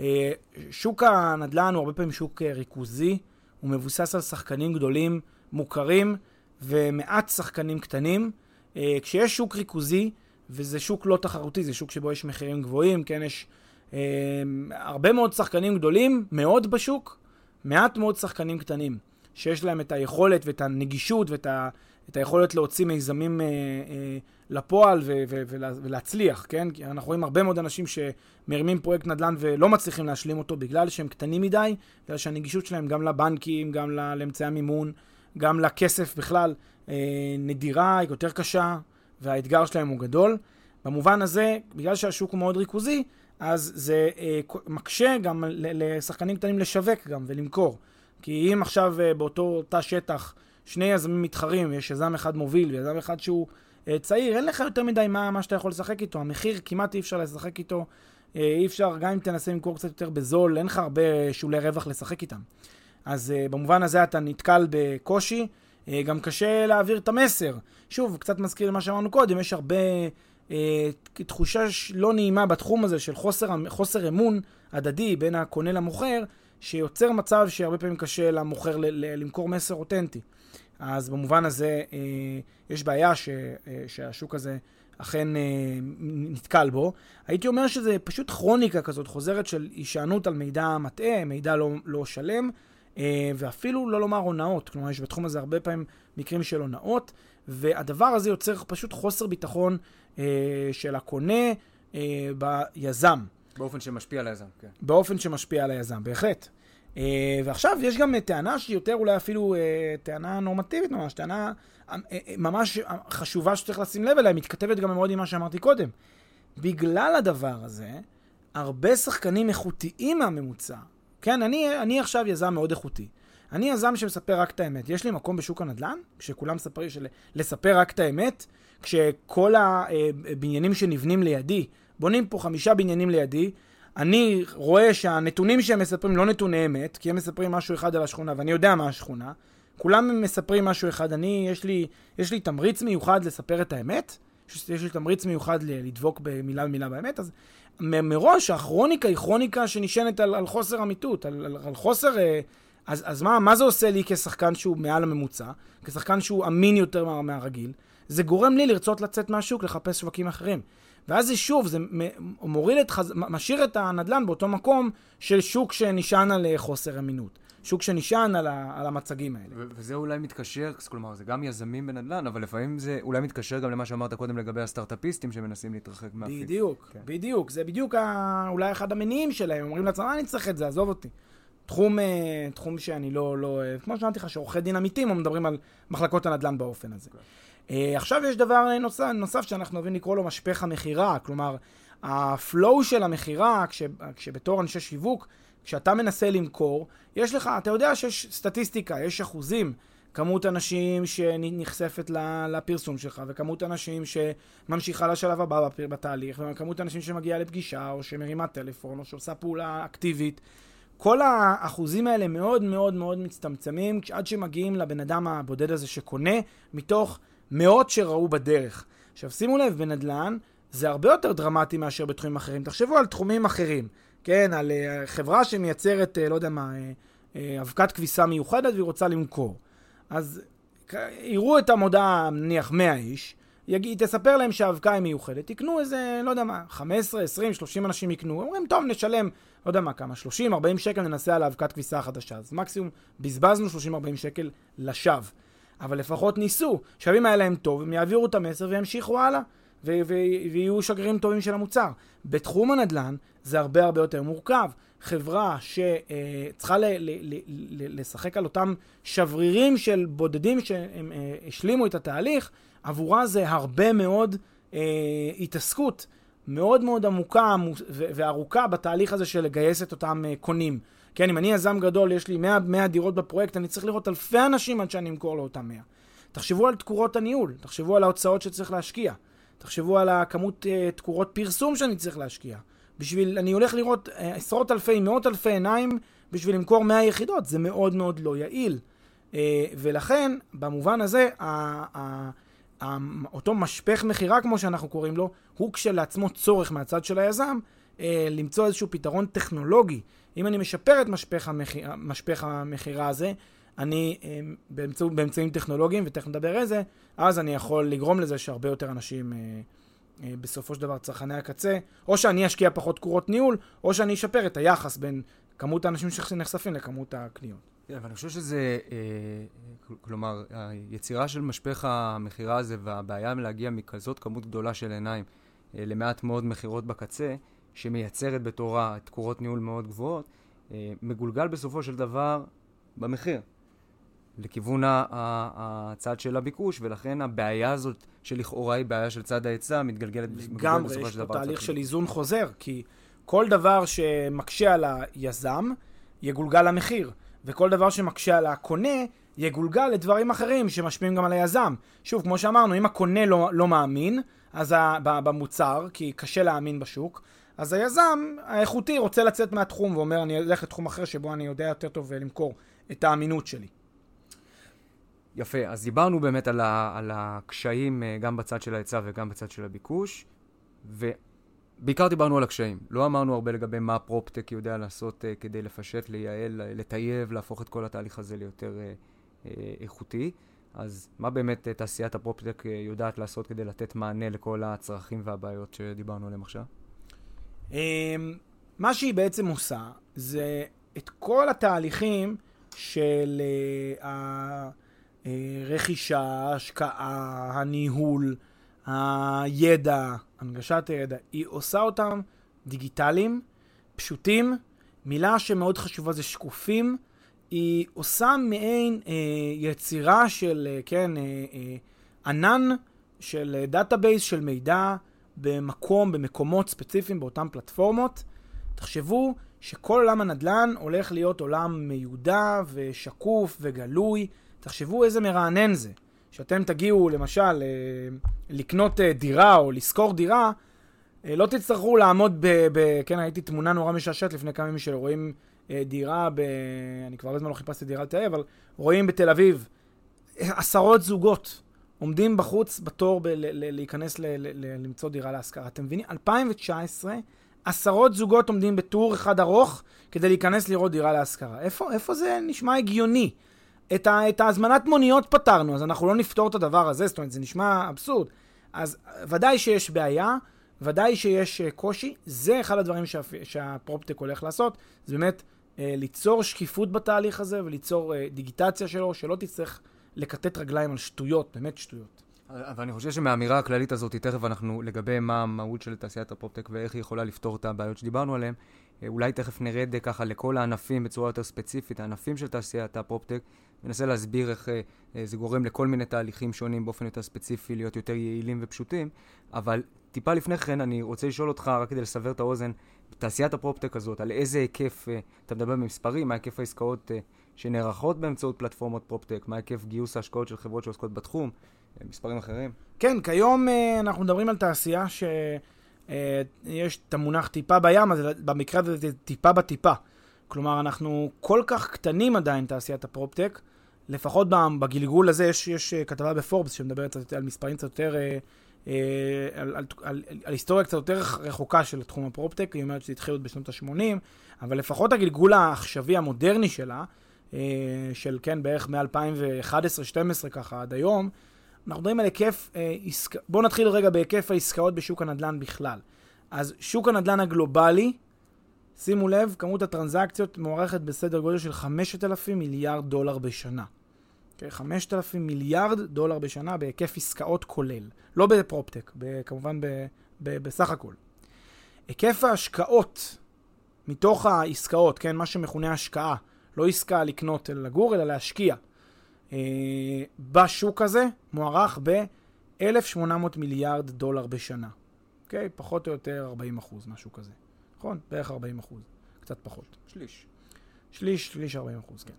אה, שוק הנדל"ן הוא הרבה פעמים שוק אה, ריכוזי, הוא מבוסס על שחקנים גדולים, מוכרים, ומעט שחקנים קטנים. אה, כשיש שוק ריכוזי, וזה שוק לא תחרותי, זה שוק שבו יש מחירים גבוהים, כן, יש אה, הרבה מאוד שחקנים גדולים, מאוד בשוק, מעט מאוד שחקנים קטנים, שיש להם את היכולת ואת הנגישות ואת ה, את היכולת להוציא מיזמים אה, אה, לפועל ו, ו, ולה, ולהצליח, כן? כי אנחנו רואים הרבה מאוד אנשים שמרימים פרויקט נדל"ן ולא מצליחים להשלים אותו בגלל שהם קטנים מדי, בגלל שהנגישות שלהם גם לבנקים, גם לאמצעי המימון, גם לכסף בכלל, אה, נדירה, היא יותר קשה, והאתגר שלהם הוא גדול. במובן הזה, בגלל שהשוק הוא מאוד ריכוזי, אז זה אה, מקשה גם לשחקנים קטנים לשווק גם ולמכור. כי אם עכשיו אה, באותו תא שטח שני יזמים מתחרים, ויש יזם אחד מוביל ויזם אחד שהוא אה, צעיר, אין לך יותר מדי מה, מה שאתה יכול לשחק איתו. המחיר כמעט אי אפשר לשחק איתו. אה, אי אפשר, גם אם תנסה למכור קצת יותר בזול, אין לך הרבה שולי רווח לשחק איתם. אז אה, במובן הזה אתה נתקל בקושי. אה, גם קשה להעביר את המסר. שוב, קצת מזכיר למה שאמרנו קודם, יש הרבה אה, תחושה לא נעימה בתחום הזה של חוסר, חוסר אמון הדדי בין הקונה למוכר, שיוצר מצב שהרבה פעמים קשה למוכר ל- ל- למכור מסר אותנטי. אז במובן הזה אה, יש בעיה ש, אה, שהשוק הזה אכן אה, נתקל בו. הייתי אומר שזה פשוט כרוניקה כזאת חוזרת של הישענות על מידע מטעה, מידע לא, לא שלם. אה, ואפילו לא לומר הונאות. כלומר, יש בתחום הזה הרבה פעמים מקרים של הונאות, והדבר הזה יוצר פשוט חוסר ביטחון אה, של הקונה אה, ביזם. באופן שמשפיע על היזם, כן. באופן שמשפיע על היזם, בהחלט. ועכשיו יש גם טענה שהיא יותר אולי אפילו טענה נורמטיבית ממש, טענה ממש חשובה שצריך לשים לב אליה, מתכתבת גם מאוד עם מה שאמרתי קודם. בגלל הדבר הזה, הרבה שחקנים איכותיים מהממוצע, כן, אני, אני עכשיו יזם מאוד איכותי. אני יזם שמספר רק את האמת. יש לי מקום בשוק הנדל"ן, כשכולם מספרים של לספר רק את האמת, כשכל הבניינים שנבנים לידי, בונים פה חמישה בניינים לידי, אני רואה שהנתונים שהם מספרים לא נתוני אמת, כי הם מספרים משהו אחד על השכונה, ואני יודע מה השכונה. כולם מספרים משהו אחד. אני, יש לי, יש לי תמריץ מיוחד לספר את האמת, יש, לי תמריץ מיוחד לדבוק במילה במילה באמת, אז מראש הכרוניקה היא כרוניקה שנשענת על, על חוסר אמיתות, על, על, על חוסר... אה, אז, אז מה, מה זה עושה לי כשחקן שהוא מעל הממוצע, כשחקן שהוא אמין יותר מה, מהרגיל? זה גורם לי לרצות לצאת מהשוק, לחפש שווקים אחרים. ואז זה שוב, זה מוריד את, חז... משאיר את הנדלן באותו מקום של שוק שנשען על אה, חוסר אמינות. שוק שנשען על, ה... על המצגים האלה. ו- וזה אולי מתקשר, כלומר, זה גם יזמים בנדל"ן, אבל לפעמים זה אולי מתקשר גם למה שאמרת קודם לגבי הסטארט-אפיסטים שמנסים להתרחק מהפיק. בדיוק, כן. בדיוק. זה בדיוק ה... אולי אחד המניעים שלהם. אומרים לעצמם, אני צריך את זה, עזוב אותי. תחום, אה, תחום שאני לא, לא, כמו שאמרתי לך, שעורכי דין אמיתיים מדברים על מחלקות הנדל"ן באופן הזה. כן. Uh, עכשיו יש דבר נוסף, נוסף שאנחנו אוהבים לקרוא לו משפך המכירה, כלומר, הפלואו של המכירה, כש, כשבתור אנשי שיווק, כשאתה מנסה למכור, יש לך, אתה יודע שיש סטטיסטיקה, יש אחוזים, כמות אנשים שנחשפת לפרסום שלך, וכמות אנשים שממשיכה לשלב הבא בתהליך, וכמות אנשים שמגיעה לפגישה, או שמרימה טלפון, או שעושה פעולה אקטיבית. כל האחוזים האלה מאוד מאוד מאוד מצטמצמים עד שמגיעים לבן אדם הבודד הזה שקונה, מתוך מאות שראו בדרך. עכשיו שימו לב, בנדל"ן זה הרבה יותר דרמטי מאשר בתחומים אחרים. תחשבו על תחומים אחרים, כן? על uh, חברה שמייצרת, uh, לא יודע מה, uh, אבקת כביסה מיוחדת והיא רוצה למכור. אז יראו את המודעה, נניח 100 איש, יגיד, תספר להם שהאבקה היא מיוחדת, יקנו איזה, לא יודע מה, 15, 20, 30 אנשים יקנו, אומרים, טוב, נשלם, לא יודע מה, כמה, 30, 40 שקל ננסה על האבקת כביסה החדשה. אז מקסימום בזבזנו 30, 40 שקל לשווא. אבל לפחות ניסו. אם היה להם טוב, הם יעבירו את המסר וימשיכו הלאה. ויהיו שגרירים טובים של המוצר. בתחום הנדל"ן זה הרבה הרבה יותר מורכב. חברה שצריכה לשחק על אותם שברירים של בודדים שהם אה, השלימו את התהליך, עבורה זה הרבה מאוד אה, התעסקות מאוד מאוד עמוקה וארוכה בתהליך הזה של לגייס את אותם אה, קונים. כן, אם אני יזם גדול, יש לי 100, 100 דירות בפרויקט, אני צריך לראות אלפי אנשים עד שאני אמכור לאותם 100. תחשבו על תקורות הניהול, תחשבו על ההוצאות שצריך להשקיע, תחשבו על הכמות uh, תקורות פרסום שאני צריך להשקיע. בשביל, אני הולך לראות uh, עשרות אלפי, מאות אלפי עיניים בשביל למכור 100 יחידות, זה מאוד מאוד לא יעיל. Uh, ולכן, במובן הזה, ה, ה, ה, אותו משפך מכירה, כמו שאנחנו קוראים לו, הוא כשלעצמו צורך מהצד של היזם, uh, למצוא איזשהו פתרון טכנולוגי אם אני משפר את משפך, המכירה הזה, אני אה, באמצע, באמצעים טכנולוגיים, ותכף נדבר איזה, אז אני יכול לגרום לזה שהרבה יותר אנשים אה, אה, בסופו של דבר צרכני הקצה, או שאני אשקיע פחות תקורות ניהול, או שאני אשפר את היחס בין כמות האנשים שנחשפים לכמות הקניות. כן, אבל אני חושב שזה, אה, כלומר, היצירה של משפך המכירה הזה והבעיה להגיע מכזאת כמות גדולה של עיניים למעט מאוד מכירות בקצה, שמייצרת בתורה תקורות ניהול מאוד גבוהות, מגולגל בסופו של דבר במחיר, לכיוון הצד של הביקוש, ולכן הבעיה הזאת, שלכאורה היא בעיה של צד ההיצע, מתגלגלת בסופו של דבר. לגמרי, יש פה תהליך של איזון חוזר, כי כל דבר שמקשה על היזם, יגולגל למחיר, וכל דבר שמקשה על הקונה, יגולגל לדברים אחרים שמשפיעים גם על היזם. שוב, כמו שאמרנו, אם הקונה לא, לא מאמין, אז במוצר, כי קשה להאמין בשוק, אז היזם האיכותי רוצה לצאת מהתחום ואומר, אני אלך לתחום אחר שבו אני יודע יותר טוב למכור את האמינות שלי. יפה, אז דיברנו באמת על, ה, על הקשיים אה, גם בצד של ההיצע וגם בצד של הביקוש, ובעיקר דיברנו על הקשיים. לא אמרנו הרבה לגבי מה פרופטק יודע לעשות uh, כדי לפשט, לייעל, לטייב, להפוך את כל התהליך הזה ליותר uh, uh, איכותי. אז מה באמת uh, תעשיית הפרופטק uh, יודעת לעשות כדי לתת מענה לכל הצרכים והבעיות שדיברנו עליהם עכשיו? אמ, מה שהיא בעצם עושה, זה את כל התהליכים של אה, הרכישה, ההשקעה, הניהול, הידע, הנגשת הידע, היא עושה אותם דיגיטליים, פשוטים, מילה שמאוד חשובה זה שקופים, היא עושה מעין אה, יצירה של, אה, כן, אה, אה, ענן של database של מידע במקום, במקומות ספציפיים באותן פלטפורמות. תחשבו שכל עולם הנדל"ן הולך להיות עולם מיודע ושקוף וגלוי. תחשבו איזה מרענן זה. שאתם תגיעו למשל אה, לקנות אה, דירה או לשכור דירה, אה, לא תצטרכו לעמוד ב... ב כן, הייתי תמונה נורא משעשעת לפני כמה ימים שרואים דירה ב... אני כבר הרבה זמן לא חיפשתי דירה לתל אבל רואים בתל אביב עשרות זוגות עומדים בחוץ בתור ב- להיכנס ל- ל- למצוא דירה להשכרה. אתם מבינים? 2019, עשרות זוגות עומדים בטור אחד ארוך כדי להיכנס לראות דירה להשכרה. איפה, איפה זה נשמע הגיוני? את, ה- את ההזמנת מוניות פתרנו, אז אנחנו לא נפתור את הדבר הזה, זאת אומרת, זה נשמע אבסורד. אז ודאי שיש בעיה, ודאי שיש uh, קושי, זה אחד הדברים שה- שהפרופטק הולך לעשות, זה באמת uh, ליצור שקיפות בתהליך הזה וליצור uh, דיגיטציה שלו, שלא תצטרך לכתת רגליים על שטויות, באמת שטויות. אבל אני חושב שמהאמירה הכללית הזאת, תכף אנחנו, לגבי מה המהות של תעשיית הפרופטק ואיך היא יכולה לפתור את הבעיות שדיברנו עליהן, אולי תכף נרד ככה לכל הענפים בצורה יותר ספציפית, הענפים של תעשיית הפרופטק, ננסה להסביר איך אה, זה גורם לכל מיני תהליכים שונים באופן יותר ספציפי, להיות יותר יעילים ופשוטים, אבל טיפה לפני כן אני רוצה לשאול אותך, רק כדי לסבר את האוזן, תעשיית הפרופטק הזאת, על איזה היקף, אה, אתה מדבר במספרים, מה היקף העסקאות אה, שנערכות באמצעות פלטפורמות פרופטק, מה היקף גיוס ההשקעות של חברות שעוסקות בתחום, מספרים אחרים? כן, כיום אנחנו מדברים על תעשייה ש... יש את המונח טיפה בים, אז במקרה הזה זה טיפה בטיפה. כלומר, אנחנו כל כך קטנים עדיין, תעשיית הפרופטק, לפחות בגלגול הזה, יש, יש כתבה בפורבס שמדברת על מספרים קצת יותר, אה, אה, על, על, על, על היסטוריה קצת יותר רחוקה של תחום הפרופטק, היא אומרת שזה התחיל עוד בשנות ה-80, אבל לפחות הגלגול העכשווי המודרני שלה, אה, של כן, בערך מ-2011-2012 ככה עד היום, אנחנו מדברים על היקף. בואו נתחיל רגע בהיקף העסקאות בשוק הנדל"ן בכלל. אז שוק הנדל"ן הגלובלי, שימו לב, כמות הטרנזקציות מוערכת בסדר גודל של 5,000 מיליארד דולר בשנה. Okay, אוקיי? 5,000 מיליארד דולר בשנה בהיקף עסקאות כולל. לא בפרופטק, כמובן ב, ב, בסך הכל. היקף ההשקעות מתוך העסקאות, כן, מה שמכונה השקעה, לא עסקה לקנות אלא לגור, אלא להשקיע, אה, בשוק הזה מוערך ב-1,800 מיליארד דולר בשנה. אוקיי? Okay, פחות או יותר 40 אחוז, משהו כזה. נכון? בערך 40 אחוז. קצת פחות. שליש. שליש, שליש 40 אחוז, כן.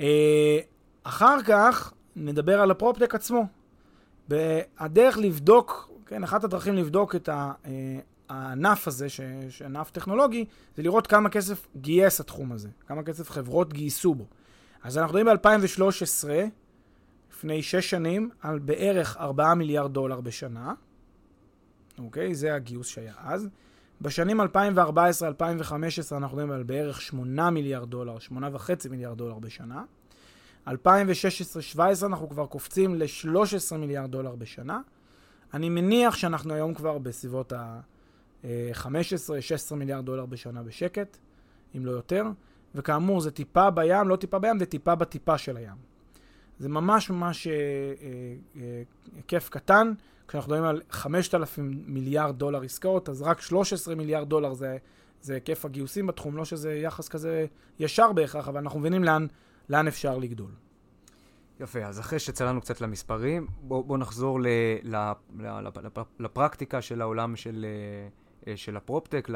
אה, אחר כך נדבר על הפרופטק עצמו. הדרך לבדוק, כן, אחת הדרכים לבדוק את אה, הענף הזה, שענף טכנולוגי, זה לראות כמה כסף גייס התחום הזה, כמה כסף חברות גייסו בו. אז אנחנו מדברים ב-2013, לפני שש שנים, על בערך 4 מיליארד דולר בשנה. אוקיי? זה הגיוס שהיה אז. בשנים 2014-2015 אנחנו מדברים על בערך 8 מיליארד דולר, 8.5 מיליארד דולר בשנה. 2016-2017 אנחנו כבר קופצים ל-13 מיליארד דולר בשנה. אני מניח שאנחנו היום כבר בסביבות ה-15-16 מיליארד דולר בשנה בשקט, אם לא יותר. וכאמור, זה טיפה בים, לא טיפה בים, זה טיפה בטיפה של הים. זה ממש ממש אה, אה, אה, קטן. כשאנחנו מדברים על 5,000 מיליארד דולר עסקאות, אז רק 13 מיליארד דולר זה, זה היקף הגיוסים בתחום, לא שזה יחס כזה ישר בהכרח, אבל אנחנו מבינים לאן, לאן אפשר לגדול. יפה, אז אחרי שצללנו קצת למספרים, בואו בוא נחזור ל, ל, ל, ל, לפרקטיקה של העולם של, אה, של הפרופטק,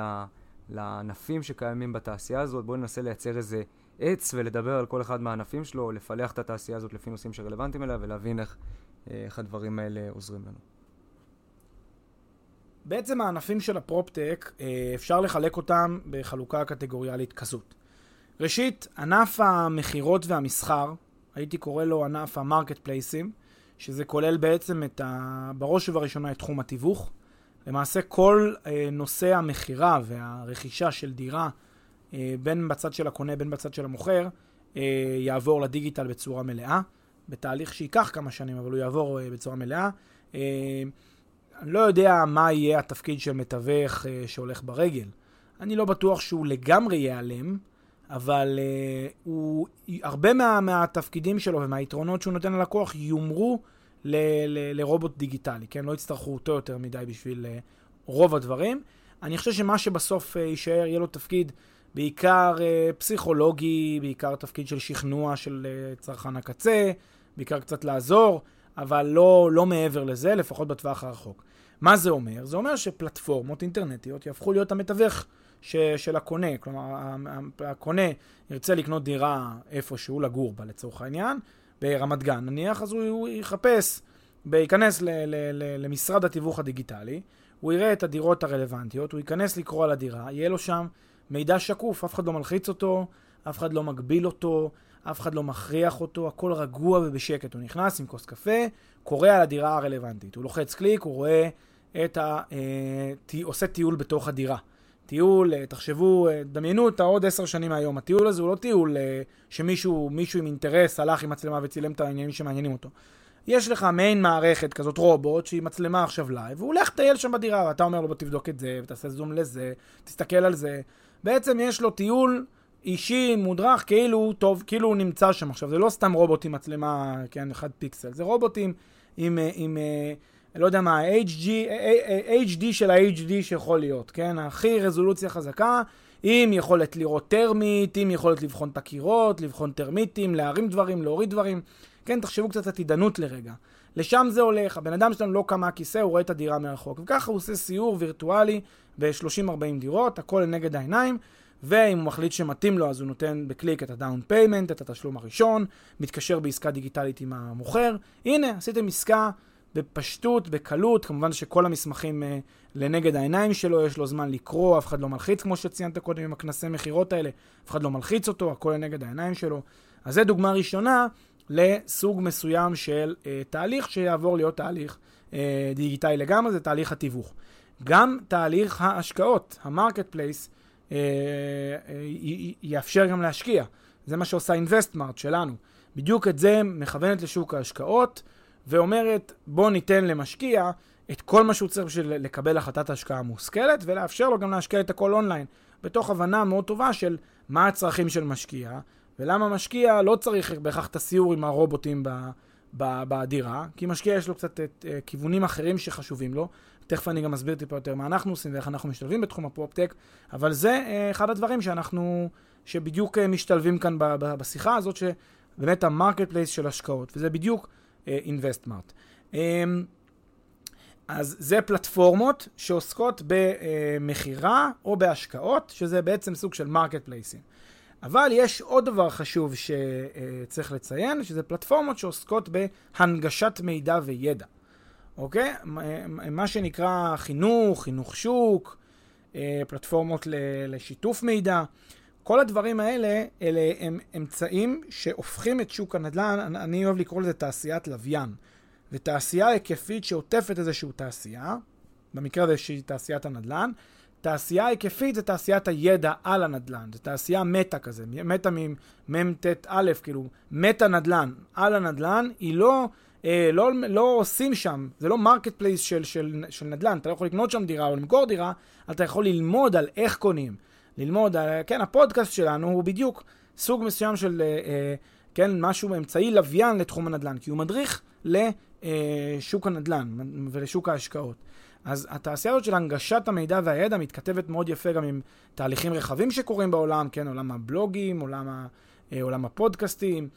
לענפים שקיימים בתעשייה הזאת. בואו ננסה לייצר איזה עץ ולדבר על כל אחד מהענפים שלו, לפלח את התעשייה הזאת לפי נושאים שרלוונטיים אליה ולהבין איך, אה, איך הדברים האלה עוזרים לנו. בעצם הענפים של הפרופטק, אה, אפשר לחלק אותם בחלוקה קטגוריאלית כזאת. ראשית, ענף המכירות והמסחר, הייתי קורא לו ענף המרקט פלייסים, שזה כולל בעצם את ה... בראש ובראשונה את תחום התיווך. למעשה כל אה, נושא המכירה והרכישה של דירה, אה, בין בצד של הקונה בין בצד של המוכר, אה, יעבור לדיגיטל בצורה מלאה, בתהליך שייקח כמה שנים, אבל הוא יעבור אה, בצורה מלאה. אה, אני לא יודע מה יהיה התפקיד של מתווך uh, שהולך ברגל. אני לא בטוח שהוא לגמרי ייעלם, אבל uh, הוא, הרבה מה, מהתפקידים שלו ומהיתרונות שהוא נותן ללקוח יומרו ל, ל, לרובוט דיגיטלי, כן? לא יצטרכו אותו יותר מדי בשביל uh, רוב הדברים. אני חושב שמה שבסוף uh, יישאר, יהיה לו תפקיד בעיקר uh, פסיכולוגי, בעיקר תפקיד של שכנוע של uh, צרכן הקצה, בעיקר קצת לעזור. אבל לא, לא מעבר לזה, לפחות בטווח הרחוק. מה זה אומר? זה אומר שפלטפורמות אינטרנטיות יהפכו להיות המתווך ש, של הקונה. כלומר, הקונה ירצה לקנות דירה איפשהו, לגור בה לצורך העניין, ברמת גן נניח, אז הוא, הוא יחפש, ייכנס ל, ל, ל, למשרד התיווך הדיגיטלי, הוא יראה את הדירות הרלוונטיות, הוא ייכנס לקרוא על הדירה, יהיה לו שם מידע שקוף, אף אחד לא מלחיץ אותו, אף אחד לא מגביל אותו, אף אחד לא מכריח אותו, הכל רגוע ובשקט. הוא נכנס עם כוס קפה, קורא על הדירה הרלוונטית. הוא לוחץ קליק, הוא רואה את ה... אה, עושה טיול בתוך הדירה. טיול, אה, תחשבו, אה, דמיינו את העוד עשר שנים מהיום. הטיול הזה הוא לא טיול אה, שמישהו מישהו עם אינטרס הלך עם מצלמה וצילם את העניינים שמעניינים אותו. יש לך מעין מערכת כזאת רובוט שהיא מצלמה עכשיו live, והוא הולך לטייל שם בדירה, ואתה אומר לו בוא תבדוק את זה, ותעשה זום לזה, תסתכל על זה. בעצם יש לו טיול אישי, מודרך, כאילו הוא טוב, כאילו הוא נמצא שם עכשיו. זה לא סתם רובוט עם מצלמה, כן, אחד פיקסל, זה רובוטים עם, עם, עם לא יודע מה, HD, HD של ה-HD שיכול להיות, כן? הכי רזולוציה חזקה, עם יכולת לראות תרמית, עם יכולת לבחון את הקירות, לבחון טרמיטים, להרים דברים, להוריד דברים. כן, תחשבו קצת עתידנות לרגע. לשם זה הולך, הבן אדם שלנו לא קם מהכיסא, הוא רואה את הדירה מרחוק. וככה הוא עושה סיור וירטואלי ב-30-40 דירות, הכל לנגד העיניים, ואם הוא מחליט שמתאים לו, אז הוא נותן בקליק את ה-down payment, את התשלום הראשון, מתקשר בעסקה דיגיטלית עם המוכר. הנה, עשיתם עסקה בפשטות, בקלות, כמובן שכל המסמכים אה, לנגד העיניים שלו, יש לו זמן לקרוא, אף אחד לא מלחיץ, כמו שציינת קודם עם הכנסי מכירות האלה, אף אחד לא מלחיץ אותו, הכל לנגד העיניים שלו. אז זו דוגמה ראשונה לסוג מסוים של אה, תהליך שיעבור להיות תהליך אה, דיגיטלי לגמרי, זה תהליך התיווך. גם תהליך ההשקעות, ה-marketplace, אה, אה, יאפשר גם להשקיע. זה מה שעושה InvestMart שלנו. בדיוק את זה מכוונת לשוק ההשקעות. ואומרת, בוא ניתן למשקיע את כל מה שהוא צריך בשביל לקבל החלטת השקעה מושכלת, ולאפשר לו גם להשקיע את הכל אונליין, בתוך הבנה מאוד טובה של מה הצרכים של משקיע, ולמה משקיע לא צריך בהכרח את הסיור עם הרובוטים ב, בדירה, כי משקיע יש לו קצת את uh, כיוונים אחרים שחשובים לו. תכף אני גם אסביר טיפה יותר מה אנחנו עושים ואיך אנחנו משתלבים בתחום הפרופטק, אבל זה אה, אחד הדברים שאנחנו, שבדיוק אה, משתלבים כאן בשיחה הזאת, שבאמת ה-marketplace של השקעות, וזה בדיוק InvestMart. אמ, אז זה פלטפורמות שעוסקות במכירה או בהשקעות, שזה בעצם סוג של marketplace ים. אבל יש עוד דבר חשוב שצריך לציין, שזה פלטפורמות שעוסקות בהנגשת מידע וידע. אוקיי? מה שנקרא חינוך, חינוך שוק, אה, פלטפורמות לשיתוף מידע. כל הדברים האלה, אלה הם אמצעים שהופכים את שוק הנדל"ן, אני אוהב לקרוא לזה תעשיית לוויין. ותעשייה היקפית שעוטפת איזושהי תעשייה, במקרה הזה שהיא תעשיית הנדל"ן, תעשייה היקפית זה תעשיית הידע על הנדל"ן, זה תעשייה מטא כזה, מטא מ-ט-א, כאילו, מטא נדל"ן על הנדל"ן, היא לא, אה, לא, לא עושים שם, זה לא marketplace של, של, של נדל"ן, אתה לא יכול לקנות שם דירה או למכור דירה, אתה יכול ללמוד על איך קונים. ללמוד, כן, הפודקאסט שלנו הוא בדיוק סוג מסוים של, אה, אה, כן, משהו, אמצעי לוויין לתחום הנדל"ן, כי הוא מדריך לשוק הנדל"ן ולשוק ההשקעות. אז התעשייה הזאת של הנגשת המידע והידע מתכתבת מאוד יפה גם עם תהליכים רחבים שקורים בעולם, כן, עולם הבלוגים, עולם, ה, אה, עולם הפודקאסטים,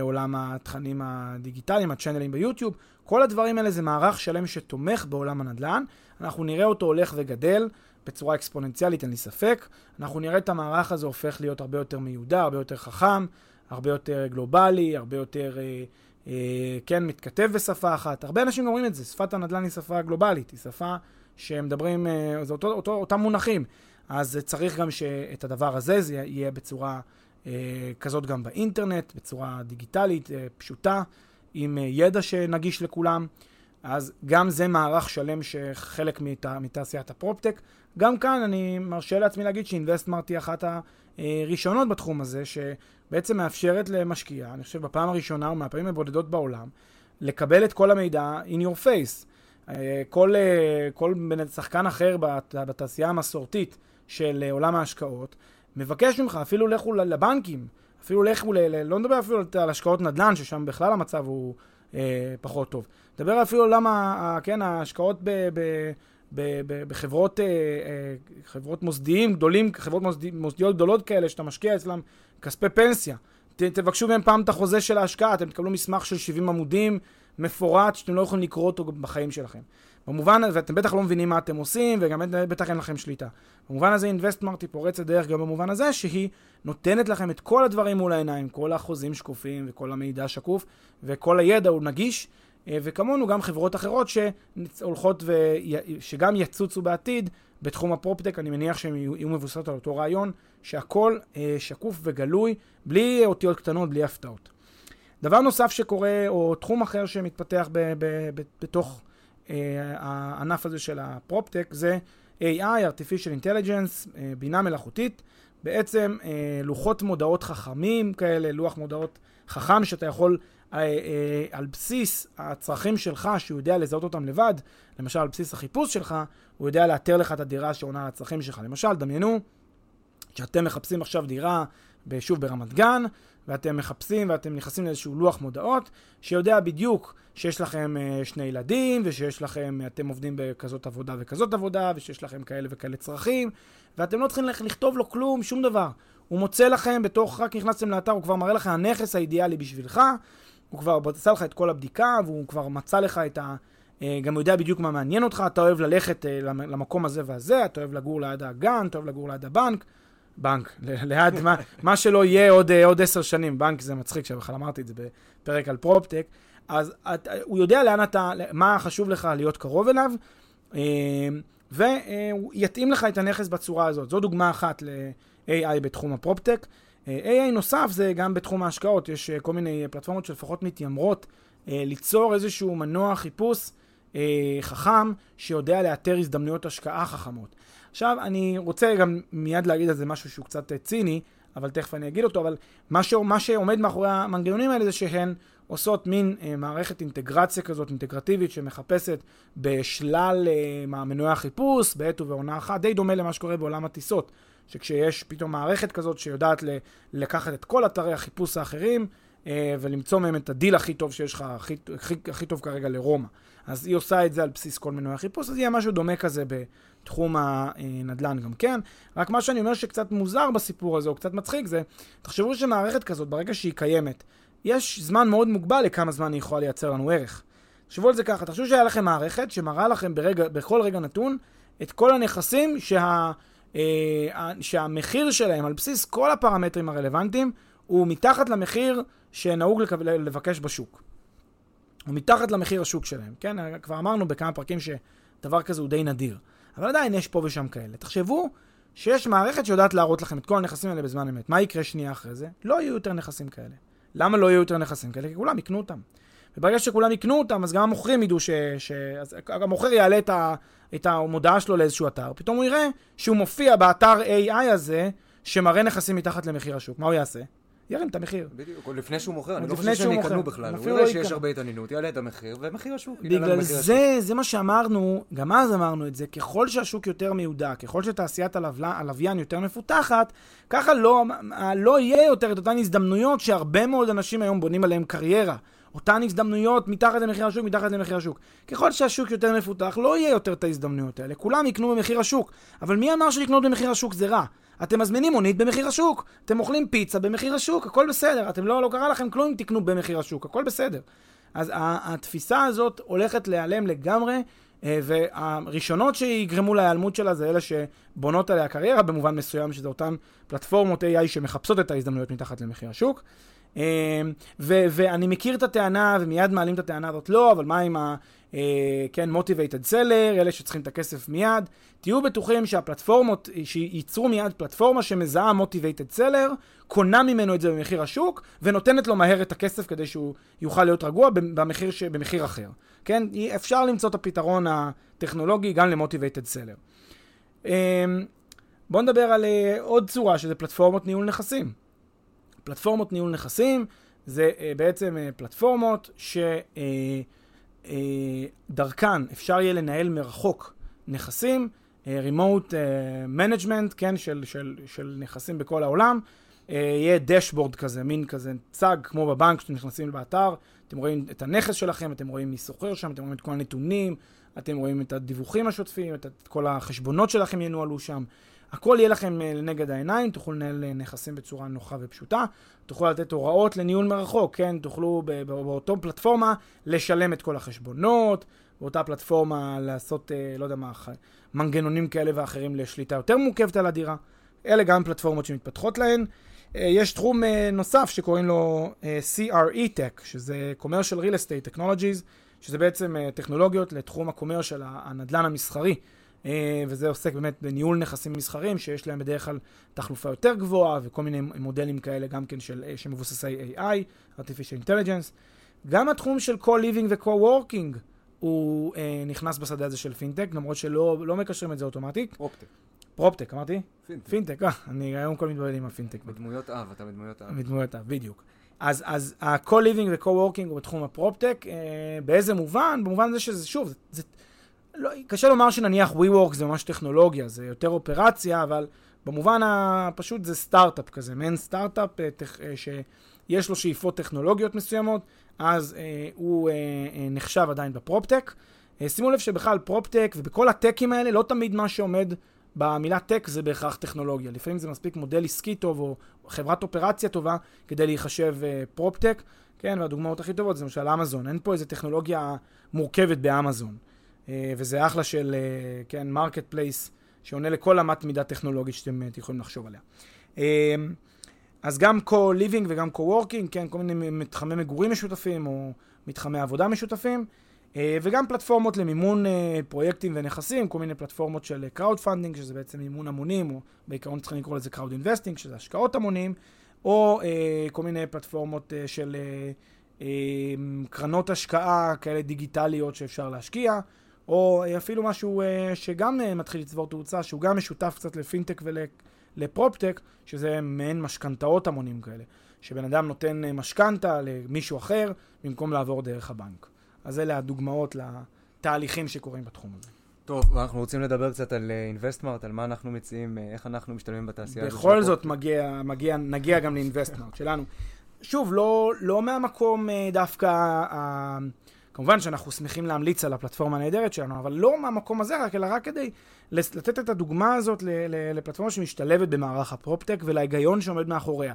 עולם התכנים הדיגיטליים, הצ'אנלים ביוטיוב, כל הדברים האלה זה מערך שלם שתומך בעולם הנדל"ן. אנחנו נראה אותו הולך וגדל. בצורה אקספוננציאלית, אין לי ספק. אנחנו נראה את המערך הזה הופך להיות הרבה יותר מיודע, הרבה יותר חכם, הרבה יותר גלובלי, הרבה יותר, אה, אה, כן, מתכתב בשפה אחת. הרבה אנשים אומרים את זה, שפת הנדל"ן היא שפה גלובלית, היא שפה שמדברים, אה, זה אותו, אותו, אותם מונחים. אז צריך גם שאת הדבר הזה, זה יהיה בצורה אה, כזאת גם באינטרנט, בצורה דיגיטלית, אה, פשוטה, עם אה, ידע שנגיש לכולם. אז גם זה מערך שלם שחלק מת, מתעשיית הפרופטק. גם כאן אני מרשה לעצמי להגיד שאינבסטמרט היא אחת הראשונות בתחום הזה, שבעצם מאפשרת למשקיע, אני חושב בפעם הראשונה ומהפעמים הבודדות בעולם, לקבל את כל המידע in your face. אה, כל, אה, כל שחקן אחר בתעשייה המסורתית של אה, עולם ההשקעות, מבקש ממך, אפילו לכו לבנקים, אפילו לכו, ל, לא נדבר אפילו על השקעות נדל"ן, ששם בכלל המצב הוא אה, פחות טוב. נדבר אפילו למה, כן, ההשקעות ב... ב בחברות אה, אה, חברות מוסדיים גדולים, חברות מוסדי, מוסדיות גדולות כאלה, שאתה משקיע אצלם כספי פנסיה. ת, תבקשו מהם פעם את החוזה של ההשקעה, אתם תקבלו מסמך של 70 עמודים מפורט, שאתם לא יכולים לקרוא אותו בחיים שלכם. במובן הזה, ואתם בטח לא מבינים מה אתם עושים, וגם בטח אין לכם שליטה. במובן הזה אינבסטמרט היא פורצת דרך גם במובן הזה שהיא נותנת לכם את כל הדברים מול העיניים, כל החוזים שקופים וכל המידע שקוף, וכל הידע הוא נגיש. וכמונו גם חברות אחרות שהולכות ושגם יצוצו בעתיד בתחום הפרופטק, אני מניח שהן יהיו מבוססות על אותו רעיון, שהכל שקוף וגלוי, בלי אותיות קטנות, בלי הפתעות. דבר נוסף שקורה, או תחום אחר שמתפתח ב- ב- ב- בתוך אה, הענף הזה של הפרופטק, זה AI, artificial intelligence, אה, בינה מלאכותית. בעצם אה, לוחות מודעות חכמים כאלה, לוח מודעות חכם שאתה יכול אה, אה, על בסיס הצרכים שלך, שהוא יודע לזהות אותם לבד, למשל על בסיס החיפוש שלך, הוא יודע לאתר לך את הדירה שעונה לצרכים שלך. למשל, דמיינו שאתם מחפשים עכשיו דירה, שוב ברמת גן, ואתם מחפשים ואתם נכנסים לאיזשהו לוח מודעות, שיודע בדיוק שיש לכם uh, שני ילדים, ושיש לכם, אתם עובדים בכזאת עבודה וכזאת עבודה, ושיש לכם כאלה וכאלה צרכים, ואתם לא צריכים לכתוב לו כלום, שום דבר. הוא מוצא לכם, בתוך, רק נכנסתם לאתר, הוא כבר מראה לך הנכס האידיאלי בשבילך, הוא כבר עשה לך את כל הבדיקה, והוא כבר מצא לך את ה... Uh, גם יודע בדיוק מה מעניין אותך, אתה אוהב ללכת uh, למקום הזה והזה, אתה אוהב לגור ליד הגן, אתה אוהב לגור ליד הבנק. בנק, ליד מה, מה שלא יהיה עוד, אה, עוד עשר שנים, בנק זה מצחיק שבכלל אמרתי את זה בפרק על פרופטק, אז את, הוא יודע לאן אתה, מה חשוב לך להיות קרוב אליו, אה, והוא יתאים לך את הנכס בצורה הזאת. זו דוגמה אחת ל-AI בתחום הפרופטק. אה, AI נוסף זה גם בתחום ההשקעות, יש כל מיני פלטפורמות שלפחות מתיימרות ליצור איזשהו מנוע חיפוש חכם שיודע לאתר הזדמנויות השקעה חכמות. עכשיו, אני רוצה גם מיד להגיד על זה משהו שהוא קצת אה, ציני, אבל תכף אני אגיד אותו, אבל מה, ש... מה שעומד מאחורי המנגנונים האלה זה שהן עושות מין אה, מערכת אינטגרציה כזאת, אינטגרטיבית, שמחפשת בשלל אה, מנועי החיפוש, בעת ובעונה אחת, די דומה למה שקורה בעולם הטיסות, שכשיש פתאום מערכת כזאת שיודעת ל... לקחת את כל אתרי החיפוש האחרים, אה, ולמצוא מהם את הדיל הכי טוב שיש לך, הכי, הכי, הכי טוב כרגע לרומא. אז היא עושה את זה על בסיס כל מנועי החיפוש, אז יהיה משהו דומה כזה בתחום הנדל"ן גם כן. רק מה שאני אומר שקצת מוזר בסיפור הזה, או קצת מצחיק, זה, תחשבו שמערכת כזאת, ברגע שהיא קיימת, יש זמן מאוד מוגבל לכמה זמן היא יכולה לייצר לנו ערך. תחשבו על זה ככה, תחשבו שהיה לכם מערכת שמראה לכם ברגע, בכל רגע נתון את כל הנכסים שה, אה, שהמחיר שלהם, על בסיס כל הפרמטרים הרלוונטיים, הוא מתחת למחיר שנהוג לבקש בשוק. הוא מתחת למחיר השוק שלהם, כן? כבר אמרנו בכמה פרקים שדבר כזה הוא די נדיר. אבל עדיין יש פה ושם כאלה. תחשבו שיש מערכת שיודעת להראות לכם את כל הנכסים האלה בזמן אמת. מה יקרה שנייה אחרי זה? לא יהיו יותר נכסים כאלה. למה לא יהיו יותר נכסים כאלה? כי כולם יקנו אותם. וברגע שכולם יקנו אותם, אז גם המוכרים ידעו ש... ש... אז המוכר יעלה את, ה... את המודעה שלו לאיזשהו אתר. פתאום הוא יראה שהוא מופיע באתר AI הזה, שמראה נכסים מתחת למחיר השוק. מה הוא יעשה? ירים את המחיר. בדיוק, עוד לפני שהוא מוכר, אני לא חושב שהם יקנו בכלל. הוא לא שיש הרבה התעניינות, יעלה את המחיר, ומחיר השוק. בגלל זה, זה מה שאמרנו, גם אז אמרנו את זה, ככל שהשוק יותר מיודע, ככל שתעשיית הלוויין יותר מפותחת, ככה לא, לא יהיה יותר את אותן הזדמנויות שהרבה מאוד אנשים היום בונים עליהן קריירה. אותן הזדמנויות מתחת למחיר השוק, מתחת למחיר השוק. ככל שהשוק יותר מפותח, לא יהיה יותר את ההזדמנויות האלה. כולם יקנו במחיר השוק. אבל מי אמר שלקנות במחיר השוק זה רע? אתם מזמינים מונית במחיר השוק, אתם אוכלים פיצה במחיר השוק, הכל בסדר, אתם לא, לא קרה לכם כלום אם תקנו במחיר השוק, הכל בסדר. אז התפיסה הזאת הולכת להיעלם לגמרי, אה, והראשונות שיגרמו להיעלמות שלה זה אלה שבונות עליה קריירה, במובן מסוים שזה אותן פלטפורמות AI שמחפשות את ההזדמנויות מתחת למחיר השוק. אה, ו- ואני מכיר את הטענה, ומיד מעלים את הטענה הזאת, לא, אבל מה עם ה... אה, כן, מוטיבייטד סלר, אלה שצריכים את הכסף מיד. תהיו בטוחים שהפלטפורמות, שייצרו מיד פלטפורמה שמזהה מוטיבייטד סלר, קונה ממנו את זה במחיר השוק, ונותנת לו מהר את הכסף כדי שהוא יוכל להיות רגוע במחיר, ש... במחיר אחר. כן, אפשר למצוא את הפתרון הטכנולוגי גם למוטיבייטד סלר. אה, בואו נדבר על אה, עוד צורה, שזה פלטפורמות ניהול נכסים. פלטפורמות ניהול נכסים זה בעצם פלטפורמות ש... אה, אפשר יהיה לנהל מרחוק נכסים, אה, remote אה, management, כן, של, של, של נכסים בכל העולם. יהיה דשבורד כזה, מין כזה צג, כמו בבנק, שאתם נכנסים באתר, אתם רואים את הנכס שלכם, אתם רואים מי סוחר שם, אתם רואים את כל הנתונים, אתם רואים את הדיווחים השוטפים, את, את כל החשבונות שלכם ינוהלו שם. הכל יהיה לכם אה, לנגד העיניים, תוכלו לנהל אה, נכסים בצורה נוחה ופשוטה, תוכלו לתת הוראות לניהול מרחוק, כן? תוכלו באותו פלטפורמה לשלם את כל החשבונות, באותה פלטפורמה לעשות, אה, לא יודע מה, מנגנונים כאלה ואחרים לשליטה יותר מורכבת על הדירה. אלה גם פלטפורמות שמתפתחות להן. יש תחום נוסף שקוראים לו CRE Tech, שזה Commercial Real Estate Technologies, שזה בעצם טכנולוגיות לתחום ה-commercial, הנדלן המסחרי, וזה עוסק באמת בניהול נכסים מסחרים, שיש להם בדרך כלל תחלופה יותר גבוהה, וכל מיני מודלים כאלה גם כן של, אה, שמבוססי AI, artificial intelligence. גם התחום של co-living ו-co-working הוא אה, נכנס בשדה הזה של פינטק, למרות שלא לא מקשרים את זה אוטומטית. פרופטק. פרופטק, אמרתי? פינטק. פינטק, אה, אני היום כל מתבלבל עם הפינטק. בדמויות אב, אתה בדמויות אב. בדמויות אב, בדיוק. אז, אז ה-co-living ו-co-working הוא בתחום הפרופטק. אה, באיזה מובן? במובן זה שזה, שוב, זה, זה לא, קשה לומר שנניח WeWork זה ממש טכנולוגיה, זה יותר אופרציה, אבל במובן הפשוט זה סטארט-אפ כזה, מעין סטארט-אפ אה, תכ, אה, שיש לו שאיפות טכנולוגיות מסוימות, אז אה, הוא אה, אה, נחשב עדיין בפרופטק. אה, שימו לב שבכלל פרופטק ובכל הטקים האלה לא תמיד מה שעומד במילה טק זה בהכרח טכנולוגיה. לפעמים זה מספיק מודל עסקי טוב או חברת אופרציה טובה כדי להיחשב אה, פרופטק, כן, והדוגמאות הכי טובות זה למשל אמזון. אין פה איזה טכנולוגיה מורכבת באמזון. אה, וזה אחלה של, אה, כן, marketplace שעונה לכל אמת מידה טכנולוגית שאתם אה, יכולים לחשוב עליה. אז גם co-living וגם co-working, כן, כל מיני מתחמי מגורים משותפים או מתחמי עבודה משותפים. אה, וגם פלטפורמות למימון אה, פרויקטים ונכסים, כל מיני פלטפורמות של crowd funding, שזה בעצם מימון המונים, או בעיקרון צריכים לקרוא לזה crowd investing, שזה השקעות המונים, או אה, כל מיני פלטפורמות של קרנות השקעה כאלה דיגיטליות שאפשר להשקיע, או אפילו משהו שגם מתחיל לצבור תאוצה, שהוא גם משותף קצת לפינטק ולפרופטק, שזה מעין משכנתאות המונים כאלה, שבן אדם נותן משכנתה למישהו אחר במקום לעבור דרך הבנק. אז אלה הדוגמאות לתהליכים שקורים בתחום הזה. טוב, ואנחנו רוצים לדבר קצת על אינבסטמארט, על מה אנחנו מציעים, אה, איך אנחנו משתלמים בתעשייה הזאת. בכל זאת מגיע, מגיע, נגיע גם לאינבסטמארט שלנו. שוב, לא, לא מהמקום אה, דווקא, כמובן שאנחנו שמחים להמליץ על הפלטפורמה הנהדרת שלנו, אבל לא מהמקום הזה רק, אלא רק כדי לתת את הדוגמה הזאת לפלטפורמה שמשתלבת במערך הפרופטק ולהיגיון שעומד מאחוריה.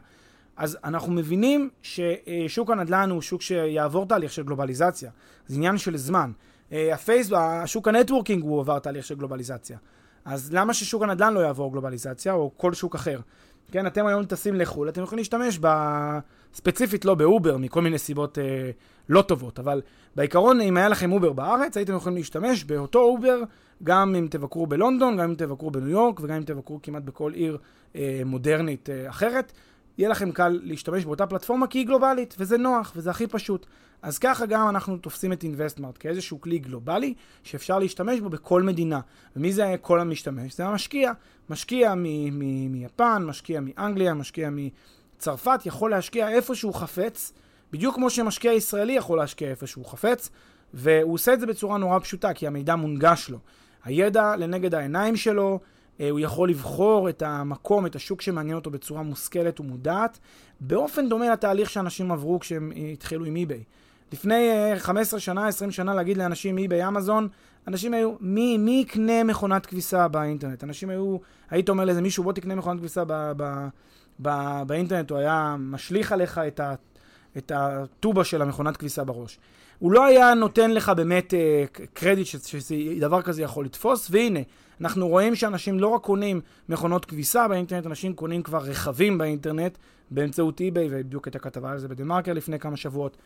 אז אנחנו מבינים ששוק הנדל"ן הוא שוק שיעבור תהליך של גלובליזציה. זה עניין של זמן. אה, הפייסבוק, השוק ה-networking הוא עבר תהליך של גלובליזציה. אז למה ששוק הנדל"ן לא יעבור גלובליזציה, או כל שוק אחר? כן, אתם היום טסים לחו"ל, אתם יכולים להשתמש ב... ספציפית לא באובר, מכל מיני סיבות אה, לא טובות, אבל בעיקרון, אם היה לכם אובר בארץ, הייתם יכולים להשתמש באותו אובר, גם אם תבקרו בלונדון, גם אם תבקרו בניו יורק, וגם אם תבקרו כמעט בכל עיר אה, מודרנית אה, אחרת. יהיה לכם קל להשתמש באותה פלטפורמה כי היא גלובלית, וזה נוח, וזה הכי פשוט. אז ככה גם אנחנו תופסים את אינבסטמארט כאיזשהו כלי גלובלי שאפשר להשתמש בו בכל מדינה. ומי זה כל המשתמש? זה המשקיע. משקיע מיפן, משקיע מאנגליה, משקיע מצרפת, יכול להשקיע איפה שהוא חפץ, בדיוק כמו שמשקיע ישראלי יכול להשקיע איפה שהוא חפץ, והוא עושה את זה בצורה נורא פשוטה, כי המידע מונגש לו. הידע לנגד העיניים שלו, הוא יכול לבחור את המקום, את השוק שמעניין אותו בצורה מושכלת ומודעת, באופן דומה לתהליך שאנשים עברו כשהם התחילו עם אי-ביי. לפני 15 אה, שנה, 20 שנה, להגיד לאנשים אי-ביי אמזון, אנשים היו, מי, מי יקנה מכונת כביסה באינטרנט? אנשים היו, היית אומר לאיזה מישהו, בוא תקנה מכונת כביסה ב, ב, ב, באינטרנט, הוא היה משליך עליך את, ה, את הטובה של המכונת כביסה בראש. הוא לא היה נותן לך באמת אה, קרדיט שדבר כזה יכול לתפוס, והנה, אנחנו רואים שאנשים לא רק קונים מכונות כביסה באינטרנט, אנשים קונים כבר רכבים באינטרנט באמצעות אי-ביי, ובדיוק הייתה כתבה על זה בדה-מרקר לפני כמה שבועות,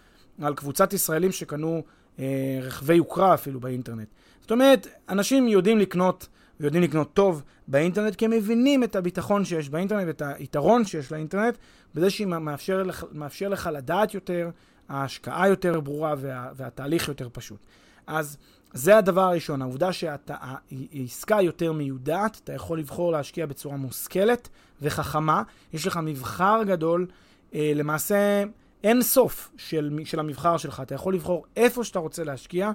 על קבוצת ישראלים שקנו אה, רכבי יוקרה אפילו באינטרנט. זאת אומרת, אנשים יודעים לקנות, ויודעים לקנות טוב באינטרנט, כי הם מבינים את הביטחון שיש באינטרנט ואת היתרון שיש לאינטרנט, בזה שהיא מאפשר מאפשר לך לדעת יותר, ההשקעה יותר ברורה וה, והתהליך יותר פשוט. אז זה הדבר הראשון, העובדה שהעסקה יותר מיודעת, אתה יכול לבחור להשקיע בצורה מושכלת וחכמה, יש לך מבחר גדול, אה, למעשה אין סוף של, של המבחר שלך, אתה יכול לבחור איפה שאתה רוצה להשקיע.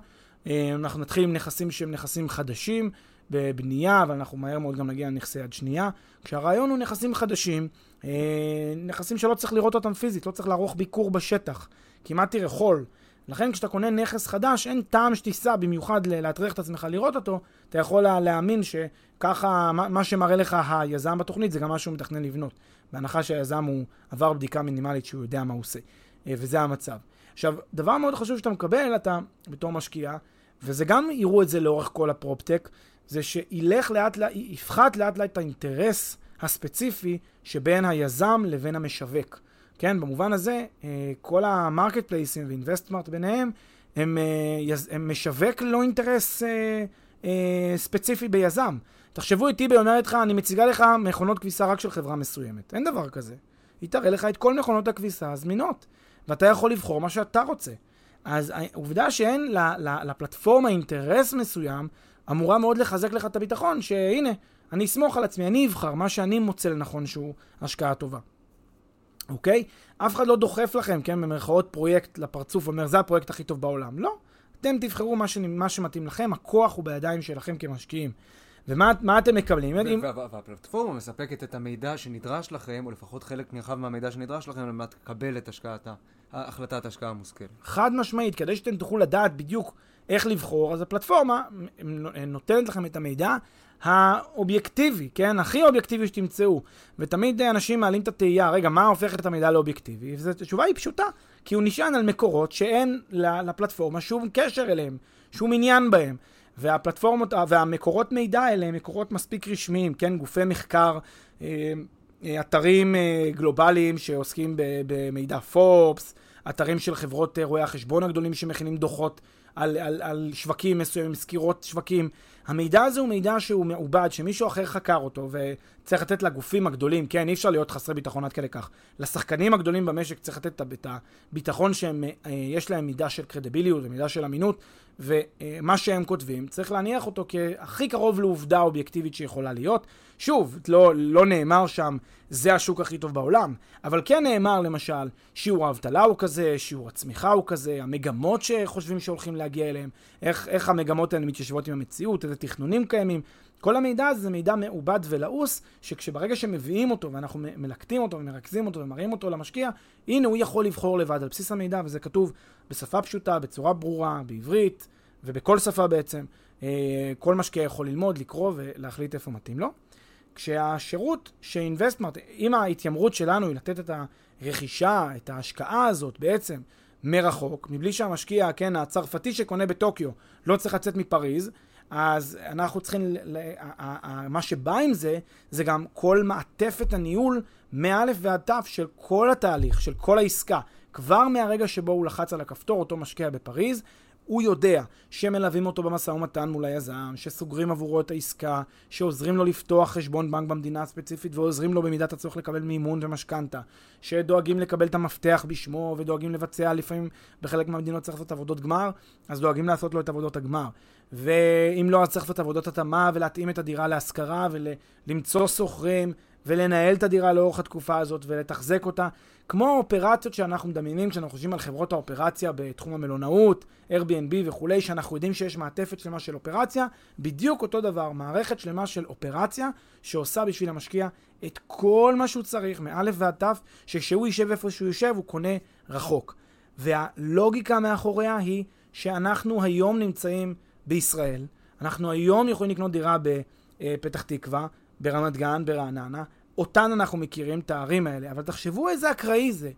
אה, אנחנו נתחיל עם נכסים שהם נכסים חדשים, בבנייה, אבל אנחנו מהר מאוד גם נגיע לנכסי יד שנייה. כשהרעיון הוא נכסים חדשים, אה, נכסים שלא צריך לראות אותם פיזית, לא צריך לערוך ביקור בשטח. כמעט תראה חול. לכן כשאתה קונה נכס חדש, אין טעם שתיסע במיוחד להטריח את עצמך לראות אותו, אתה יכול להאמין שככה, מה שמראה לך היזם בתוכנית זה גם מה שהוא מתכנן לבנות. בהנחה שהיזם הוא עבר בדיקה מינימלית שהוא יודע מה הוא עושה. אה, וזה המצב. עכשיו, דבר מאוד חשוב שאתה מקבל, אתה בתור משקיע, וזה גם יראו את זה לאורך כל הפרופטק, זה שילך לאט יפחת לאט לאט את האינטרס הספציפי שבין היזם לבין המשווק. כן, במובן הזה, אה, כל המרקט פלייסים ואינבסטמארט ביניהם, הם, הם משווק ללא אינטרס ספציפי ביזם. תחשבו איתי, היא אומרת לך, אני מציגה לך מכונות כביסה רק של חברה מסוימת. אין דבר כזה. היא תראה לך את כל מכונות הכביסה הזמינות, ואתה יכול לבחור מה שאתה רוצה. אז העובדה שאין לפלטפורמה אינטרס מסוים, אמורה מאוד לחזק לך את הביטחון, שהנה, אני אסמוך על עצמי, אני אבחר מה שאני מוצא לנכון שהוא השקעה טובה. אוקיי? אף אחד לא דוחף לכם, כן, במרכאות פרויקט לפרצוף, אומר, זה הפרויקט הכי טוב בעולם. לא. אתם תבחרו מה, ש... מה שמתאים לכם, הכוח הוא בידיים שלכם כמשקיעים. ומה אתם מקבלים? והפלטפורמה מספקת את המידע שנדרש לכם, או לפחות חלק נרחב מהמידע שנדרש לכם, על מנת לקבל את השקעת, החלטת ההשקעה המושכלת. חד משמעית, כדי שאתם תוכלו לדעת בדיוק איך לבחור, אז הפלטפורמה נותנת לכם את המידע האובייקטיבי, כן? הכי אובייקטיבי שתמצאו. ותמיד אנשים מעלים את התהייה, רגע, מה הופך את המידע לאובייקטיבי? התשובה היא פשוטה, כי הוא נשען על מקורות שאין לפלטפורמה שום קשר אליהם, שום עניין בהם. והפלטפורמות והמקורות מידע האלה הם מקורות מספיק רשמיים, כן? גופי מחקר, אה, אה, אתרים אה, גלובליים שעוסקים במידע פורבס, אתרים של חברות רואי החשבון הגדולים שמכינים דוחות על, על, על שווקים מסוימים, סקירות שווקים. המידע הזה הוא מידע שהוא מעובד, שמישהו אחר חקר אותו, וצריך לתת לגופים הגדולים, כן, אי אפשר להיות חסרי ביטחון עד כדי כך. לשחקנים הגדולים במשק צריך לתת את הביטחון שיש להם מידה של קרדיביליות ומידה של אמינות, ומה שהם כותבים, צריך להניח אותו כהכי קרוב לעובדה אובייקטיבית שיכולה להיות. שוב, לא, לא נאמר שם, זה השוק הכי טוב בעולם, אבל כן נאמר למשל, שיעור האבטלה הוא כזה, שיעור הצמיחה הוא כזה, המגמות שחושבים שהולכים להגיע אליהם, איך, איך המגמות האלה מתיישבות עם המציאות, איזה תכנונים קיימים. כל המידע הזה זה מידע מעובד ולעוס, שכשברגע שמביאים אותו ואנחנו מלקטים אותו ומרכזים אותו ומראים אותו למשקיע, הנה הוא יכול לבחור לבד על בסיס המידע, וזה כתוב בשפה פשוטה, בצורה ברורה, בעברית ובכל שפה בעצם. אה, כל משקיע יכול ללמוד, לקרוא ולהחליט איפה מתאים לו. כשהשירות שאינבסטמרט, אם ההתיימרות שלנו היא לתת את הרכישה, את ההשקעה הזאת בעצם מרחוק, מבלי שהמשקיע, כן, הצרפתי שקונה בטוקיו, לא צריך לצאת מפריז, אז אנחנו צריכים, מה שבא עם זה, זה גם כל מעטפת הניהול מא' ועד ת' של כל התהליך, של כל העסקה. כבר מהרגע שבו הוא לחץ על הכפתור, אותו משקיע בפריז, הוא יודע שמלווים אותו במשא ומתן מול היזם, שסוגרים עבורו את העסקה, שעוזרים לו לפתוח חשבון בנק במדינה הספציפית ועוזרים לו במידת הצורך לקבל מימון ומשכנתה, שדואגים לקבל את המפתח בשמו ודואגים לבצע, לפעמים בחלק מהמדינות צריך לעשות עבודות גמר, אז דואגים לעשות לו את עבודות הגמר. ואם לא, אז צריך לעשות עבודות התאמה ולהתאים את הדירה להשכרה ולמצוא שוכרים ולנהל את הדירה לאורך התקופה הזאת ולתחזק אותה. כמו האופרציות שאנחנו מדמיינים כשאנחנו חושבים על חברות האופרציה בתחום המלונאות, Airbnb וכולי, שאנחנו יודעים שיש מעטפת שלמה של אופרציה, בדיוק אותו דבר, מערכת שלמה של אופרציה שעושה בשביל המשקיע את כל מה שהוא צריך, מאלף ועד תף, שכשהוא יישב איפה שהוא יושב הוא קונה רחוק. והלוגיקה מאחוריה היא שאנחנו היום נמצאים בישראל, אנחנו היום יכולים לקנות דירה בפתח תקווה, ברמת גן, ברעננה, אותן אנחנו מכירים, את הערים האלה, אבל תחשבו איזה אקראי זה.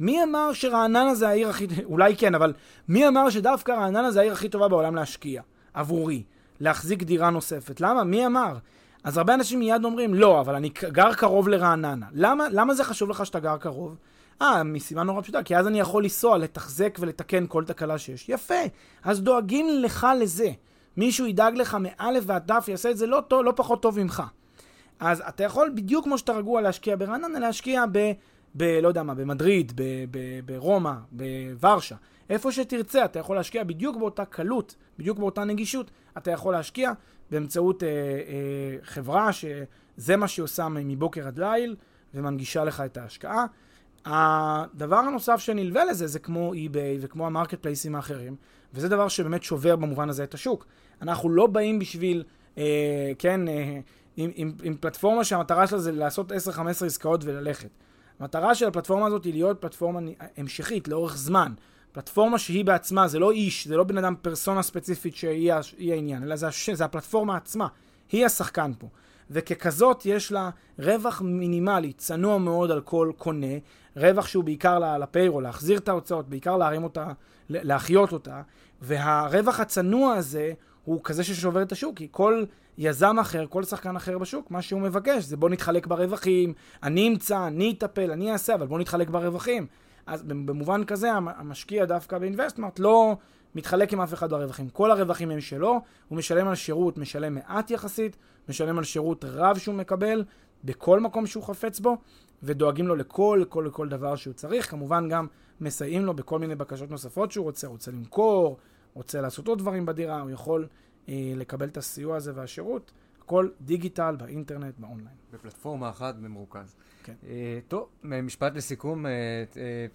מי אמר שרעננה זה העיר הכי... אולי כן, אבל מי אמר שדווקא רעננה זה העיר הכי טובה בעולם להשקיע? עבורי. להחזיק דירה נוספת. למה? מי אמר? אז הרבה אנשים מיד אומרים, לא, אבל אני גר קרוב לרעננה. למה, למה זה חשוב לך שאתה גר קרוב? אה, מסיבה נורא פשוטה, כי אז אני יכול לנסוע, לתחזק ולתקן כל תקלה שיש. יפה, אז דואגים לך לזה. מישהו ידאג לך מאלף ועד תף, יעשה את זה לא, טוב, לא פחות טוב ממך. אז אתה יכול, בדיוק כמו שאתה רגוע להשקיע ברעננה, להשקיע ב... ב... לא יודע מה, במדריד, ב, ב, ברומא, בוורשה. איפה שתרצה, אתה יכול להשקיע בדיוק באותה קלות, בדיוק באותה נגישות, אתה יכול להשקיע באמצעות אה, אה, חברה שזה מה שהיא עושה מבוקר עד ליל, ומנגישה לך את ההשקעה. הדבר הנוסף שנלווה לזה זה כמו eBay וכמו המרקט פלייסים האחרים, וזה דבר שבאמת שובר במובן הזה את השוק. אנחנו לא באים בשביל, אה, כן, אה, עם, עם, עם פלטפורמה שהמטרה שלה זה לעשות 10-15 עסקאות וללכת. המטרה של הפלטפורמה הזאת היא להיות פלטפורמה המשכית, לאורך זמן. פלטפורמה שהיא בעצמה, זה לא איש, זה לא בן אדם פרסונה ספציפית שהיא העניין, אלא זה, הש... זה הפלטפורמה עצמה, היא השחקן פה. וככזאת יש לה רווח מינימלי, צנוע מאוד על כל קונה, רווח שהוא בעיקר לפיירול, להחזיר את ההוצאות, בעיקר להרים אותה, להחיות אותה, והרווח הצנוע הזה הוא כזה ששובר את השוק, כי כל יזם אחר, כל שחקן אחר בשוק, מה שהוא מבקש זה בוא נתחלק ברווחים, אני אמצא, אני אטפל, אני אעשה, אבל בוא נתחלק ברווחים. אז במובן כזה, המשקיע דווקא באינבסטמרט לא מתחלק עם אף אחד ברווחים. כל הרווחים הם שלו, הוא משלם על שירות, משלם מעט יחסית, משלם על שירות רב שהוא מקבל, בכל מקום שהוא חפץ בו, ודואגים לו לכל, כל, כל דבר שהוא צריך. כמובן גם מסייעים לו בכל מיני בקשות נוספות שהוא רוצה, רוצה למכור, רוצה לעשות עוד דברים בדירה, הוא יכול אה, לקבל את הסיוע הזה והשירות. הכל digital, באינטרנט, באונליין. בפלטפורמה אחת במרוכז. כן. אה, טוב, משפט לסיכום, אה,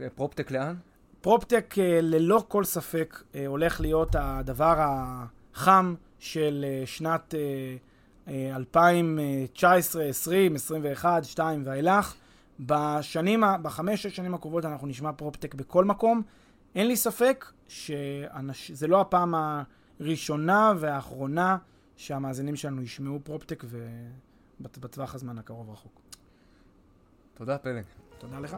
אה, PropTech לאן? PropTech אה, ללא כל ספק אה, הולך להיות הדבר החם של אה, שנת אה, 2019, 20, 21, 2 ואילך. בשנים, בחמש, שש שנים הקרובות אנחנו נשמע PropTech בכל מקום. אין לי ספק שזה לא הפעם הראשונה והאחרונה שהמאזינים שלנו ישמעו פרופטק ובטווח הזמן הקרוב רחוק. תודה, פלג. תודה לך.